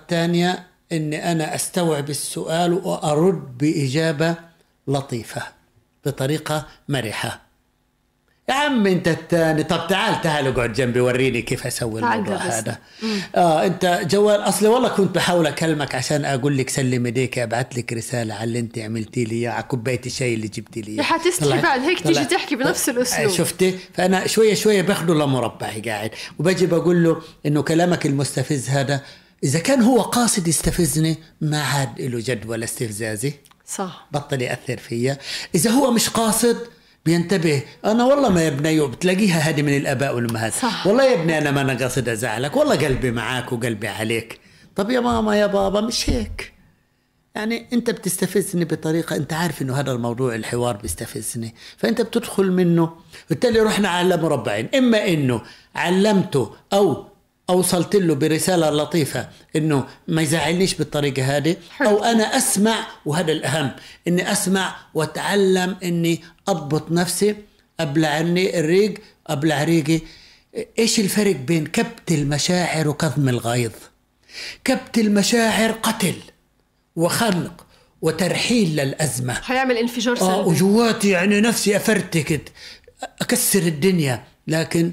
الثانية أني أنا أستوعب السؤال وأرد بإجابة لطيفة بطريقة مرحة. يا عم أنت الثاني. طب تعال تعال اقعد جنبي وريني كيف
أسوي
الموضوع. هذا. آه أنت جوال اصلي والله كنت بحاول أكلمك عشان أقول لك سلم إيديك أبعث لك رسالة على اللي أنت عملتي لي اياه على كوباية الشاي اللي جبتي لي إياه.
حتستحي بعد هيك تيجي تحكي بنفس الأسلوب.
شفتي؟ فأنا شوية شوية باخده لمربعي قاعد. وبجي بقول له إنه كلامك المستفز هذا إذا كان هو قاصد يستفزني ما عاد له جد ولا استفزازي.
صح.
بطل يأثر فيا. إذا هو مش قاصد بينتبه أنا والله ما يا بني بتلاقيها هذه من الآباء والأمهات.
صح.
والله يا ابني أنا ما أنا قاصد أزعلك والله قلبي معاك وقلبي عليك. طب يا ماما يا بابا مش هيك؟ يعني أنت بتستفزني بطريقة أنت عارف إنه هذا الموضوع الحوار بيستفزني. فأنت بتدخل منه. بالتالي رحنا على مربعين إما إنه علمته أو أوصلت له برسالة لطيفة إنه ما يزعلنيش بالطريقة هذه. أو أنا أسمع وهذا الأهم إني أسمع وأتعلم إني أضبط نفسي أبلع عني الريق أبلع ريقي. إيش الفرق بين كبت المشاعر وكظم الغيظ؟ كبت المشاعر قتل وخنق وترحيل للأزمة.
حيعمل انفجار
آه
سلبي.
وجواتي يعني نفسي أفرتكت أكسر الدنيا لكن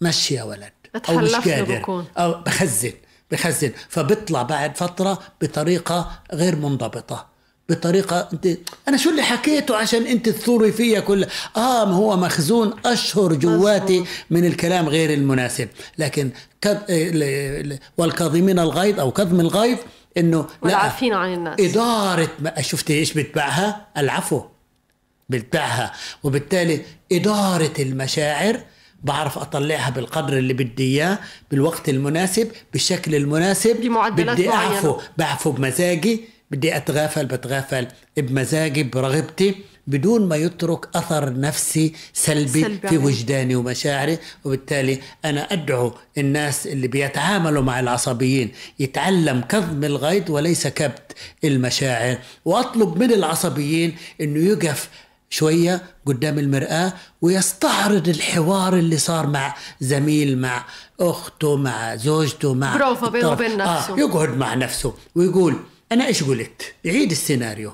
مشي يا ولد. أو مش قادر
بكون.
أو بخزن بخزن فبيطلع بعد فترة بطريقة غير منضبطة بطريقة أنت أنا شو اللي حكيته عشان أنت تثوري فيا كل آه ما هو مخزون أشهر جواتي. من الكلام غير المناسب لكن. ل- ل- والكاظمين الغيظ أو كظم الغيظ إنه لا
والعافين عن الناس
إدارة ما شفتي إيش بتبعها؟ العفو بتبعها وبالتالي إدارة المشاعر بعرف أطلعها بالقدر اللي بدي إياه بالوقت المناسب بالشكل المناسب
بمعدلات
بدي
معينة.
أعفو بعفو بمزاجي بدي أتغافل بتغافل بمزاجي برغبتي بدون ما يترك أثر نفسي سلبي,
سلبي
في. وجداني ومشاعري وبالتالي أنا أدعو الناس اللي بيتعاملوا مع العصبيين يتعلم كظم الغيظ وليس كبت المشاعر وأطلب من العصبيين أنه يقف شوية قدام المرآة ويستعرض الحوار اللي صار مع زميل مع أخته مع زوجته مع
بروفا بينه. وبين نفسه.
آه يقعد مع نفسه ويقول أنا إيش قلت؟ يعيد السيناريو.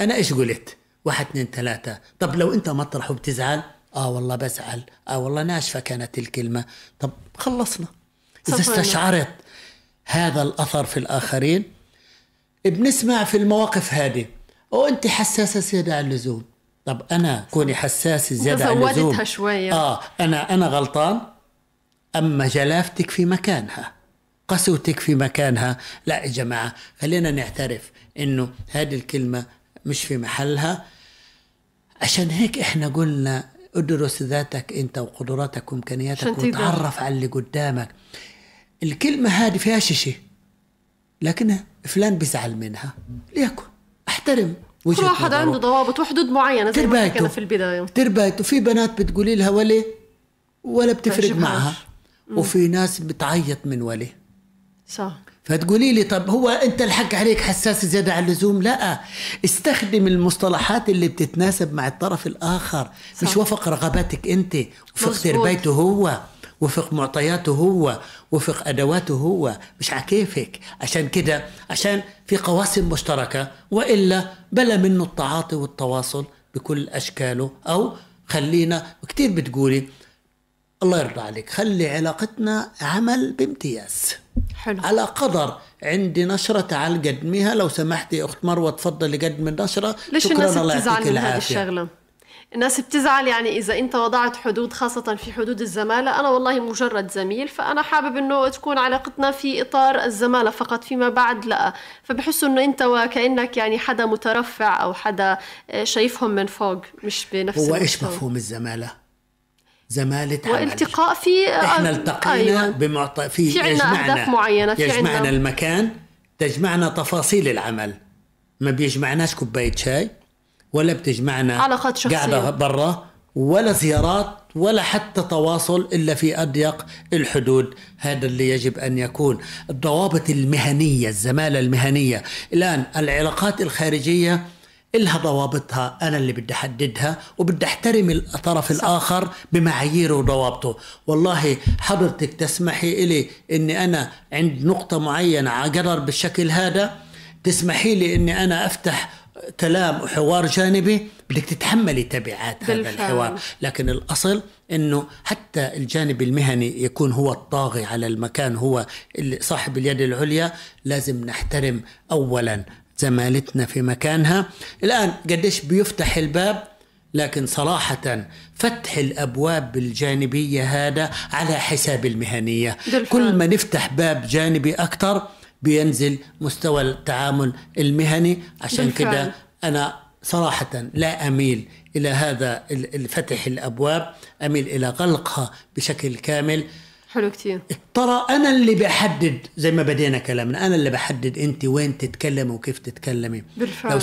أنا إيش قلت؟ واحد اثنين ثلاثة. طب لو أنت مطرح وبتزعل؟ آه والله بزعل. آه والله ناشفة كانت الكلمة. طب خلصنا. إذا. استشعرت هذا الأثر في الآخرين بنسمع في المواقف هذه. وانت حساسة زيادة عن اللزوم. طب أنا كوني حساسة زيادة عن اللزوم.
شوية.
آه أنا أنا غلطان؟ أما جلافتك في مكانها قسوتك في مكانها؟ لا يا جماعة خلينا نعترف إنه هذه الكلمة مش في محلها. عشان هيك إحنا قلنا ادرس ذاتك أنت وقدراتك
وإمكانياتك.
وتعرف على اللي قدامك. الكلمة هذه فيها شيء لكن فلان بيزعل منها. ليكن أحترم.
كل واحد. عنده ضوابط وحدود معينة زي ما. حكينا في البداية
تربايته في بنات بتقولي لها ولي ولا بتفرق. معها وفي ناس بتعيط من ولي
صح
فتقولي لي طب هو أنت الحق عليك حساس زيادة عن اللزوم لا استخدم المصطلحات اللي بتتناسب مع الطرف الآخر
صح.
مش وفق رغباتك أنت وفق. تربيته هو وفق معطياته هو وفق أدواته هو. مش على كيفك؟ عشان كده عشان في قواسم مشتركة وإلا بلا منه التعاطي والتواصل بكل أشكاله. أو خلينا كتير بتقولي الله يرضى عليك خلي علاقتنا عمل بامتياز.
حلو.
على قدر عندي نشرة تعال قدميها لو سمحتي أخت مروة تفضلي قدم النشرة
ليش
شكرا
الناس
الله يعطيك العافية.
الشغلة؟ الناس بتزعل يعني إذا أنت وضعت حدود خاصة في حدود الزمالة. أنا والله مجرد زميل فأنا حابب أنه تكون علاقتنا في إطار الزمالة فقط فيما بعد لا. فبحسوا أنه أنت وكأنك يعني حدا مترفع أو حدا آه، شايفهم من فوق مش بنفس
هو إيش
المستوى.
مفهوم الزمالة؟ زمالة عمل.
والتقاء في
إحنا
آه،
التقينا
أيوة.
بمعطى في,
في عنا
يجمعنا
أهداف معينة، في
يجمعنا
عنا-
المكان تجمعنا تفاصيل العمل. ما بيجمعناش كوباية شاي. ولا بتجمعنا
علاقات شخصية.
قاعدة برا ولا زيارات ولا حتى تواصل إلا في أضيق الحدود. هذا اللي يجب أن يكون. الضوابط المهنية الزمالة المهنية. الآن العلاقات الخارجية إلها ضوابطها. أنا اللي بدي أحددها وبدي أحترم الطرف الآخر بمعاييره وضوابطه. والله حضرتك تسمحي إلي أني أنا عند نقطة معينة عقرر بالشكل هذا؟ تسمحي لي أني أنا أفتح كلام وحوار جانبي بدك تتحملي تبعات هذا
بالفعل.
الحوار. لكن الأصل أنه حتى الجانب المهني يكون هو الطاغي على المكان هو صاحب اليد العليا. لازم نحترم أولا زمالتنا في مكانها. الآن قديش بيفتح الباب؟ لكن صراحة فتح الأبواب الجانبية هذا على حساب المهنية.
بالفعل.
كل ما نفتح باب جانبي أكثر بينزل مستوى التعامل المهني. عشان. كده أنا صراحة لا أميل إلى هذا ال- الفتح الأبواب أميل إلى غلقها بشكل كامل.
حلو كتير.
ترى أنا اللي بحدد زي ما بدينا كلامنا أنا اللي بحدد أنت وين تتكلمي وكيف تتكلمي.
بالفعل.
لو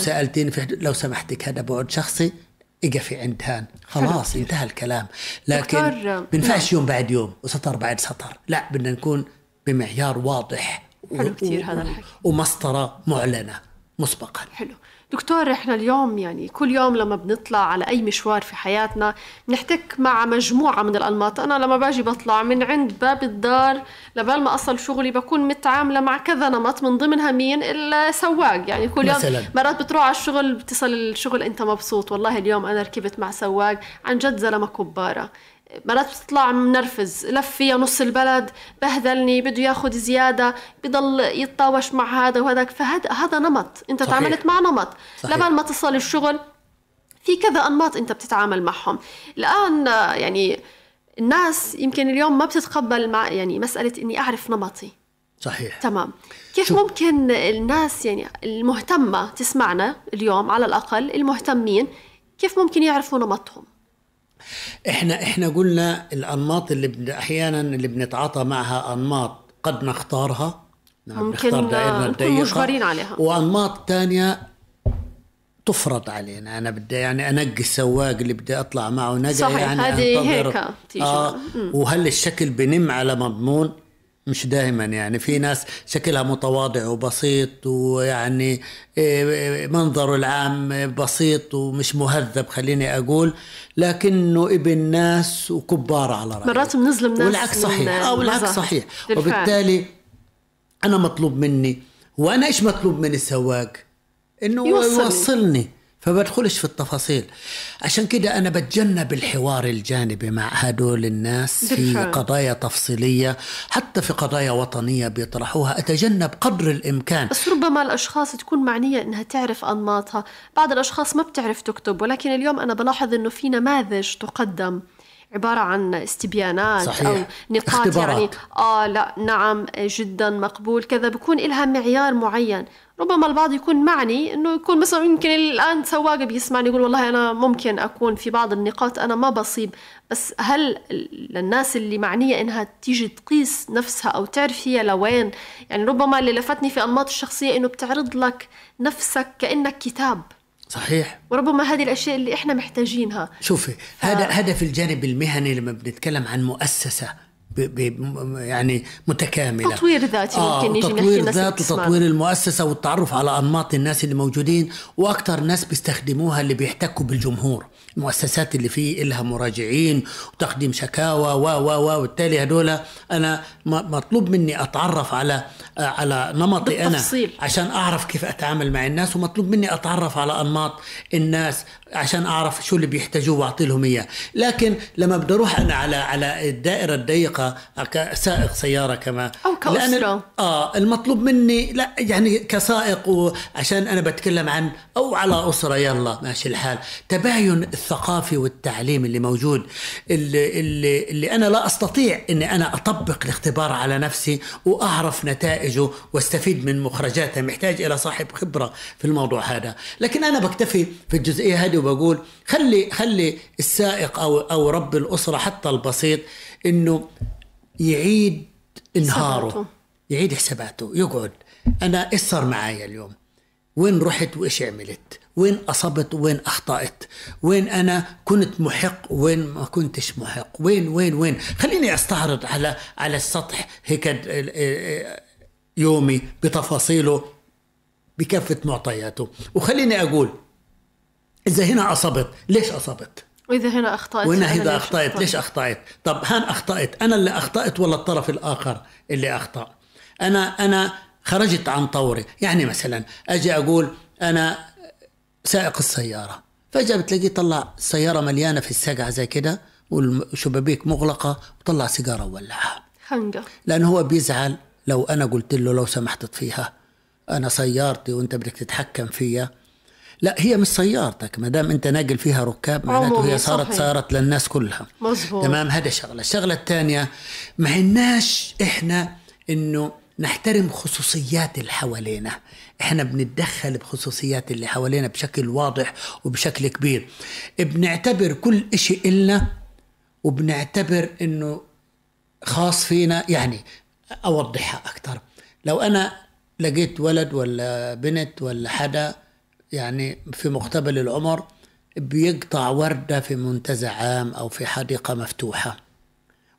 حدود- لو سمحتك هذا بعد شخصي اقفي عند هان خلاص انتهى الكلام. لكن بنفعش يوم بعد يوم وسطر بعد سطر. لا بدنا نكون بمعيار واضح.
حلو
و-
هذا الحكي.
ومسطرة معلنة مسبقا.
حلو. دكتور إحنا اليوم يعني كل يوم لما بنطلع على أي مشوار في حياتنا بنحتك مع مجموعة من الانماط أنا لما باجي بطلع من عند باب الدار لبال ما أصل شغلي بكون متعاملة مع كذا نمط من ضمنها مين؟ السواق. يعني كل يوم
مثلاً.
مرات بتروح على الشغل بتصل الشغل أنت مبسوط. والله اليوم أنا ركبت مع سواق عن جد زلمة كبارة. مرات بتطلع منرفز لف فيها نص البلد بهدلني بده ياخذ زيادة بضل يتطاوش مع هذا وهذاك. فهذا هذا نمط. انت
صحيح.
تعاملت مع نمط.
صحيح.
لبال ما تصل الشغل في كذا أنماط انت بتتعامل معهم. الآن يعني الناس يمكن اليوم ما بتتقبل مع يعني مسألة إني أعرف نمطي.
صحيح.
تمام. كيف
شوف.
ممكن الناس يعني المهتمة تسمعنا اليوم على الأقل المهتمين كيف ممكن يعرفوا نمطهم؟
إحنا إحنا قلنا الأنماط اللي أحيانا اللي بنتعاطى معها أنماط قد نختارها.
ممكن،
نختار دائرنا
نكون
الضيقة
مجبرين عليها.
وأنماط تانية تفرض علينا. أنا بدي يعني أنقي السواق اللي بدي أطلع معه نقى
صحيح،
يعني
هذه هيك.
آه وهل الشكل بنم على مضمون؟ مش دائما يعني. في ناس شكلها متواضع وبسيط ويعني إيه، منظره العام بسيط ومش مهذب خليني أقول لكنه ابن ناس وكبار على رأيه
مرات بنظلم ناس
والعكس صحيح. آه والعكس. صحيح.
بالفعل.
وبالتالي أنا مطلوب مني. وأنا إيش مطلوب من السواق؟ إنه
يوصلني.
يوصلني. فبدخلش في التفاصيل. عشان كده أنا بتجنب الحوار الجانبي مع هدول الناس في. قضايا تفصيلية حتى في قضايا وطنية بيطرحوها. أتجنب قدر الإمكان.
بس ربما الأشخاص تكون معنية إنها تعرف أنماطها. بعض الأشخاص ما بتعرف تكتب ولكن اليوم أنا بلاحظ إنه في نماذج تقدم. عبارة عن استبيانات
صحيح.
أو نقاط
اختبارات.
يعني آه لا نعم جدا مقبول كذا بكون إلها معيار معين ربما البعض يكون معني إنه يكون مثلا يمكن الآن سواق بيسمعني يقول والله أنا ممكن أكون في بعض النقاط أنا ما بصيب بس هل للناس اللي معنية إنها تيجي تقيس نفسها أو تعرف هي لوين يعني ربما اللي لفتني في أنماط الشخصية إنه بتعرض لك نفسك كأنك كتاب
صحيح.
وربما هذه الأشياء اللي إحنا محتاجينها.
شوفي هذا هذا في الجانب المهني لما بنتكلم عن ب يعني متكاملة
تطوير ذاتي ممكن نيجي
تطوير ذات. وتطوير المؤسسة والتعرف على أنماط الناس اللي موجودين وأكثر ناس بيستخدموها اللي بيحتكوا بالجمهور المؤسسات اللي فيه إلها مراجعين وتقديم شكاوى و و و وبالتالي هدول أنا م- مطلوب مني أتعرف على على نمطي أنا
بالتفصيل.
عشان أعرف كيف أتعامل مع الناس ومطلوب مني أتعرف على أنماط الناس عشان أعرف شو اللي بيحتاجوه وأعطي لهم إياه لكن لما بدي أروح أنا على على الدائرة كسائق سيارة كما
أو كأسرة.
لأن- آه المطلوب مني لا يعني كسائق وعشان أنا بتكلم عن أو على أسرة يلا ماشي الحال. تباين الثقافي والتعليم اللي موجود اللي, اللي, اللي أنا لا أستطيع إني أنا أطبق الاختبار على نفسي وأعرف نتائجه واستفيد من مخرجاته. محتاج إلى صاحب خبرة في الموضوع هذا. لكن أنا بكتفي في الجزئية هذه وبقول خلي خلي السائق أو أو رب الأسرة حتى البسيط إنه يعيد إنهاره
حساباته.
يعيد حساباته يقعد. أنا إيش صار معايا اليوم؟ وين رحت وإيش عملت؟ وين أصبت؟ وين أخطأت؟ وين أنا كنت محق؟ وين ما كنتش محق؟ وين وين وين؟ خليني أستعرض على على السطح هيك يومي بتفاصيله بكافة معطياته. وخليني أقول إذا هنا أصبت ليش أصبت؟
وإذا هنا أخطأت
وهنا
أنا
إذا
ليش
أخطأت؟ ليش أخطأت؟ طب هان أخطأت؟ أنا اللي أخطأت ولا الطرف الآخر اللي أخطأ؟ أنا أنا خرجت عن طوري. يعني مثلا أجي أقول أنا سائق السيارة. فجأة بتلاقيه طلع السياره مليانة في السقعة زي كده والشبابيك مغلقة وطلع سيجارة وولعها
خنقة.
لأنه هو بيزعل لو أنا قلت له لو سمحت اطفيها أنا سيارتي وأنت بدك تتحكم فيها. لا هي مش سيارتك ما دام أنت ناقل فيها ركاب معناته هي صارت
صحيح.
صارت للناس كلها.
مزبوط.
تمام؟ هذا شغلة. الشغلة الثانية ما عندناش إحنا إنه نحترم خصوصيات اللي حوالينا. إحنا بنتدخل بخصوصيات اللي حوالينا بشكل واضح وبشكل كبير. بنعتبر كل إشي إلنا وبنعتبر إنه خاص فينا. يعني اوضحها أكثر لو أنا لقيت ولد ولا بنت ولا حدا يعني في مقتبل العمر بيقطع وردة في منتزه عام أو في حديقة مفتوحة.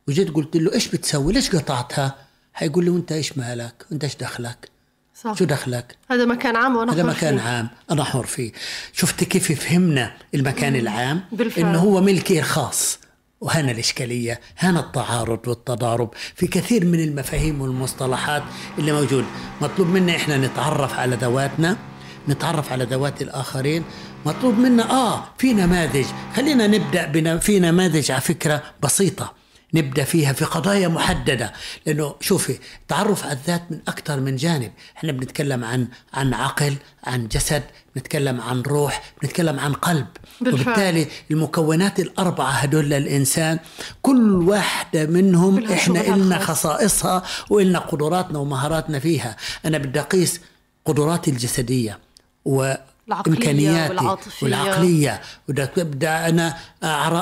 وجيت قلت له إيش بتسوي؟ ليش قطعتها؟ حيقول لي وأنت إيش مالك؟ وأنت إيش دخلك؟
صح.
شو دخلك؟
هذا مكان عام وأنا
هذا مكان
فيه.
عام أنا حر فيه. شفت كيف فهمنا المكان العام؟
بالفعل.
إنه هو ملكي الخاص. وهنا الإشكالية هنا التعارض والتضارب في كثير من المفاهيم والمصطلحات اللي موجود. مطلوب منا إحنا نتعرف على ذواتنا. نتعرف على ذوات الآخرين. مطلوب منا آه في نماذج. خلينا نبدأ بنا في نماذج على فكرة بسيطة نبدأ فيها في قضايا محددة. لأنه شوفي تعرف على الذات من أكثر من جانب. إحنا بنتكلم عن عن عقل عن جسد بنتكلم عن روح بنتكلم عن قلب.
بالفعل.
وبالتالي المكونات الأربعة هدول للإنسان كل واحدة منهم
إحنا
إلنا. خصائصها وإلنا قدراتنا ومهاراتنا فيها. أنا بدي أقيس قدراتي الجسدية. وإمكانياتي
والعاطفية.
والعقلية. بدي بدي أنا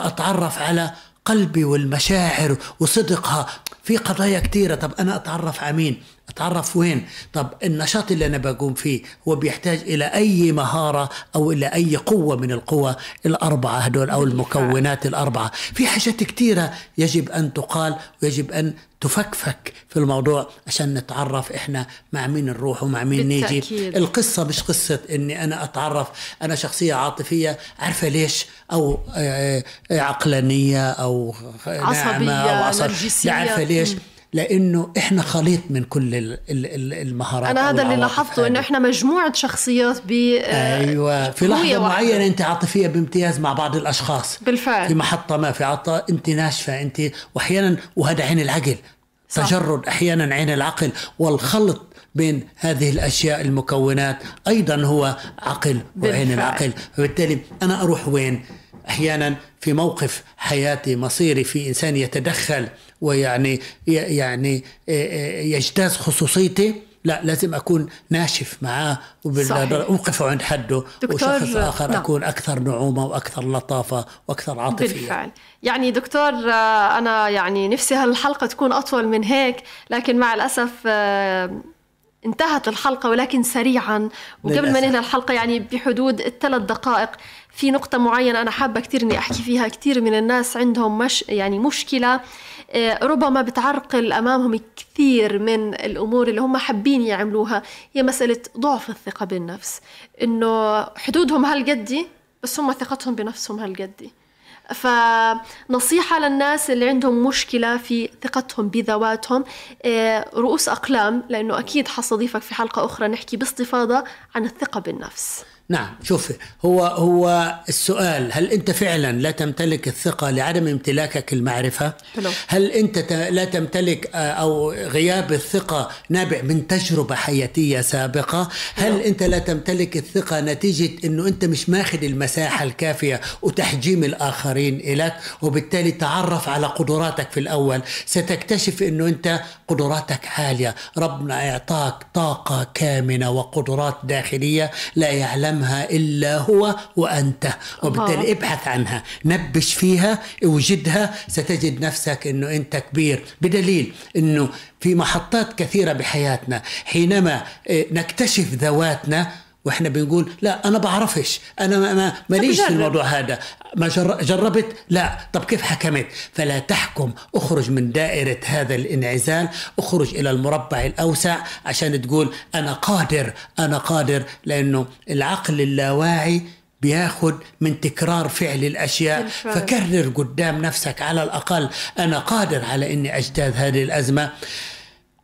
أتعرف على قلبي والمشاعر وصدقها في قضايا كثيرة طب أنا أتعرف على مين؟ أتعرف وين؟ طب النشاط اللي أنا بقوم فيه هو بيحتاج إلى أي مهارة أو إلى أي قوة من القوى؟ الأربعة هدول أو المكونات الأربعة. في حاجات كثيرة يجب أن تقال ويجب أن تفكفك في الموضوع عشان نتعرف إحنا مع مين نروح ومع مين نيجي.
بالتأكيد.
القصة مش قصة إني أنا أتعرف أنا شخصية عاطفية عارفة ليش؟ أو آه، آه، عقلانية أو ناعمة
عصبية،
أو عصب.
نرجسية.
لا عارفة ليش؟
مم.
لأنه إحنا خليط من كل ال- ال- ال- المهارات أنا
هذا اللي لاحظته
إنه.
إحنا مجموعة شخصيات ب آه،
أيوه في
قوية
لحظه. معينة أنت عاطفية بامتياز مع بعض الأشخاص
بالفعل.
في محطة ما في عطاء أنت ناشفة أنت وأحيانا وهذا عين العقل
صح.
تجرد أحيانا عين العقل والخلط بين هذه الأشياء المكونات أيضا هو عقل وعين
بالفعل.
العقل فبالتالي أنا أروح وين أحيانا في موقف حياتي مصيري في إنسان يتدخل ويعني يعني يجتاز خصوصيتي لا لازم أكون ناشف معاه. اوقفه عند حده
دكتور،
وشخص آخر
نعم.
أكون أكثر نعومة وأكثر لطافة وأكثر عاطفية
بالفعل يعني دكتور أنا يعني نفسي هالحلقة تكون أطول من هيك لكن مع الأسف آه، انتهت الحلقة ولكن سريعا وقبل ما. ننهي الحلقة يعني بحدود الثلاث دقائق في نقطة معينة أنا حابة كثير إني أحكي فيها كثير من الناس عندهم مش يعني مشكلة. آه، ربما بتعرقل أمامهم كثير من الأمور اللي هم حابين يعملوها هي مسألة ضعف الثقة بالنفس. إنه حدودهم هالقدي بس هم ثقتهم بنفسهم هالقدي. فنصيحة للناس اللي عندهم مشكلة في ثقتهم بذواتهم آه، رؤوس أقلام لأنه أكيد حستضيفك في حلقة أخرى نحكي باستفاضة عن الثقة بالنفس.
نعم شوف هو هو السؤال هل أنت فعلا لا تمتلك الثقة لعدم امتلاكك المعرفة؟
حلو.
هل أنت لا تمتلك آه، أو غياب الثقة نابع من تجربة حياتية سابقة؟ هل أنت لا تمتلك الثقة نتيجة إنه أنت مش ماخذ المساحة الكافية وتحجيم الآخرين الك وبالتالي تعرف على قدراتك في الأول ستكتشف إنه أنت قدراتك عالية. ربنا أعطاك طاقة كامنة وقدرات داخلية لا يعلمها إلا هو وأنت. وبالتالي. ابحث عنها نبش فيها اوجدها. ستجد نفسك إنه أنت كبير. بدليل إنه في محطات كثيرة بحياتنا حينما إيه، نكتشف ذواتنا وإحنا بنقول لا أنا بعرفش أنا ما- ما ماليش في. الموضوع هذا. ما جر- جربت؟ لا. طب كيف حكمت؟ فلا تحكم اخرج من دائرة هذا الانعزال اخرج إلى المربع الأوسع عشان تقول أنا قادر أنا قادر لأنه العقل اللاواعي بياخد من تكرار فعل الأشياء.
بالفعل.
فكرر قدام نفسك على الأقل أنا قادر على إني اجتاز هذه الأزمة.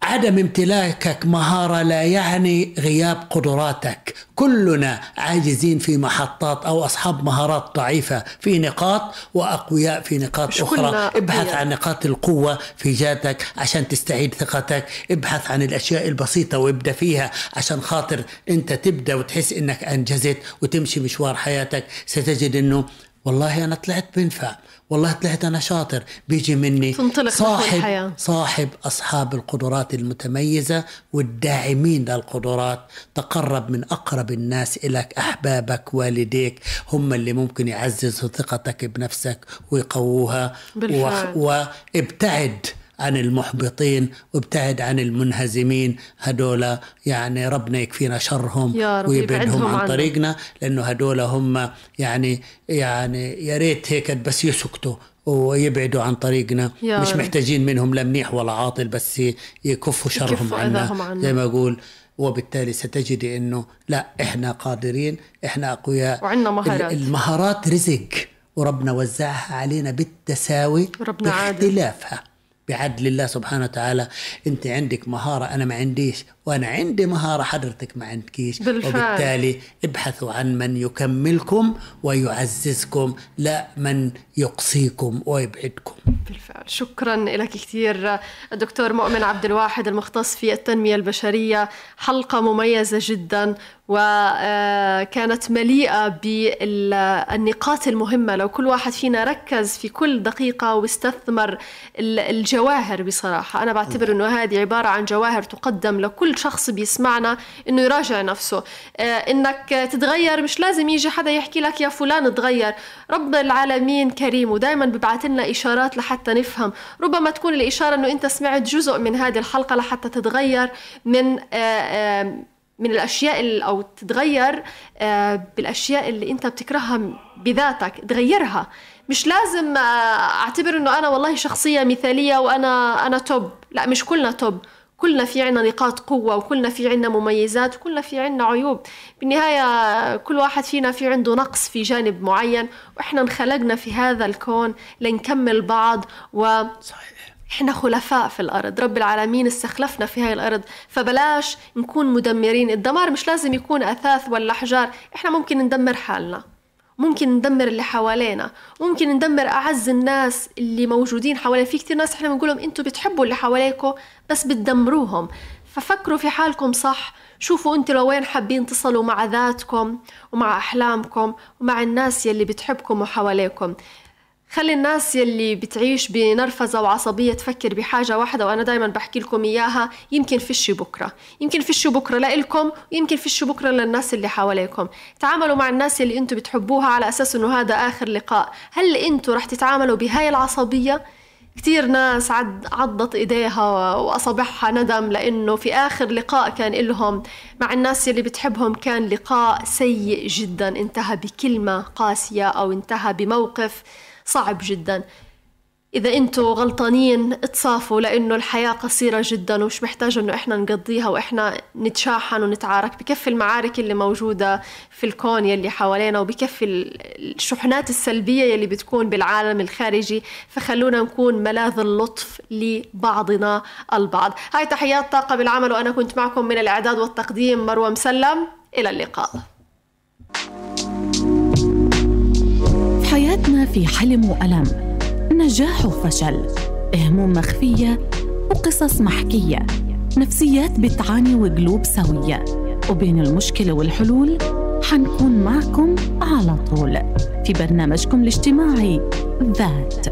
عدم امتلاكك مهارة لا يعني غياب قدراتك. كلنا عاجزين في محطات أو أصحاب مهارات ضعيفة في نقاط وأقوياء في نقاط
كلنا
ابحث. عن نقاط القوة في ذاتك عشان تستعيد ثقتك. ابحث عن الأشياء البسيطة وابدأ فيها عشان خاطر أنت تبدأ وتحس أنك أنجزت وتمشي مشوار حياتك. ستجد أنه والله أنا طلعت بنفع والله طلعت أنا شاطر بيجي مني
تنطلق
صاحب
الحياة.
صاحب أصحاب القدرات المتميزة والداعمين للقدرات تقرب من أقرب الناس إليك أحبابك والديك هم اللي ممكن يعززوا ثقتك بنفسك ويقووها
بالفعل.
و- وابتعد عن المحبطين وابتعد عن المنهزمين هدول يعني ربنا يكفينا شرهم
يا رب
ويبعدهم
يبعدهم
عن. طريقنا لأنه هدول هم يعني يعني يا ريت هيك بس يسكتوا ويبعدوا عن طريقنا مش
رب.
محتاجين منهم لا منيح ولا عاطل بس يكفوا شرهم عنا
عنا.
زي ما أقول وبالتالي ستجدي إنه لا إحنا قادرين إحنا أقوياء
وعنا مهارات.
ال- المهارات رزق وربنا وزعها علينا بالتساوي
وربنا عادل.
بعدل الله سبحانه وتعالى أنت عندك مهارة أنا ما عنديش وأنا عندي مهارة حضرتك ما عندكيش.
بالفعل.
وبالتالي ابحثوا عن من يكملكم ويعززكم لا من يقصيكم ويبعدكم.
بالفعل. شكرا لك كثير الدكتور مؤمن عبد الواحد المختص في التنمية البشرية. حلقة مميزة جدا وكانت مليئة بالنقاط المهمة. لو كل واحد فينا ركز في كل دقيقة واستثمر ال- الجواهر بصراحة أنا بعتبر أنه هذه عبارة عن جواهر تقدم لكل شخص بيسمعنا أنه يراجع نفسه. آه، أنك تتغير مش لازم يجي حدا يحكي لك يا فلان تغير. رب العالمين كريم ودائما ببعث لنا إشارات لحتى نفهم. ربما تكون الإشارة أنه أنت سمعت جزء من هذه الحلقة لحتى تتغير من آه، آه، من الأشياء اللي أو تتغير آه، بالأشياء اللي أنت بتكرهها بذاتك تغيرها. مش لازم آه، أعتبر إنه أنا والله شخصية مثالية وأنا أنا توب. لا مش كلنا توب. كلنا في عنا نقاط قوة وكلنا في عنا مميزات وكلنا في عنا عيوب. بالنهاية كل واحد فينا في عنده نقص في جانب معين. وإحنا انخلقنا في هذا الكون لنكمل بعض و
صحيح.
إحنا خلفاء في الأرض رب العالمين استخلفنا في هاي الأرض فبلاش نكون مدمرين الدمار مش لازم يكون أثاث ولا احجار إحنا ممكن ندمر حالنا ممكن ندمر اللي حوالينا ممكن ندمر أعز الناس اللي موجودين حوالينا في كثير ناس إحنا بنقول لهم أنتوا بتحبوا اللي حواليكم بس بتدمروهم ففكروا في حالكم صح شوفوا أنتوا لوين حابين تصلوا مع ذاتكم ومع أحلامكم ومع الناس يلي بتحبكم وحواليكم. خلي الناس يلي بتعيش بنرفزة وعصبية تفكر بحاجة واحدة وأنا دايما بحكي لكم إياها يمكن فيش بكرة. يمكن فيش بكرة لإلكم ويمكن فيش بكرة للناس اللي حواليكم. تعاملوا مع الناس اللي أنتوا بتحبوها على أساس أنه هذا آخر لقاء. هل أنتوا رح تتعاملوا بهاي العصبية؟ كتير ناس عد عضت إيديها وأصابعها ندم لإنه في آخر لقاء كان لهم مع الناس اللي بتحبهم كان لقاء سيء جدا انتهى بكلمة قاسية أو انتهى بموقف. صعب جدا. إذا أنتوا غلطانين اتصافوا لأنه الحياة قصيرة جدا ومش محتاجة إنه إحنا نقضيها وإحنا نتشاحن ونتعارك. بكفي المعارك اللي موجودة في الكون يلي حوالينا وبكفي الشحنات السلبية يلي بتكون بالعالم الخارجي. فخلونا نكون ملاذ اللطف لبعضنا البعض. هاي تحيات طاقة بالعمل وأنا كنت معكم من الإعداد والتقديم مروة مسلم. إلى اللقاء.
حياتنا في حلم وألم. نجاح وفشل. هموم مخفية وقصص محكية. نفسيات بتعاني وقلوب سوية. وبين المشكلة والحلول حنكون معكم على طول. في برنامجكم الاجتماعي ذات.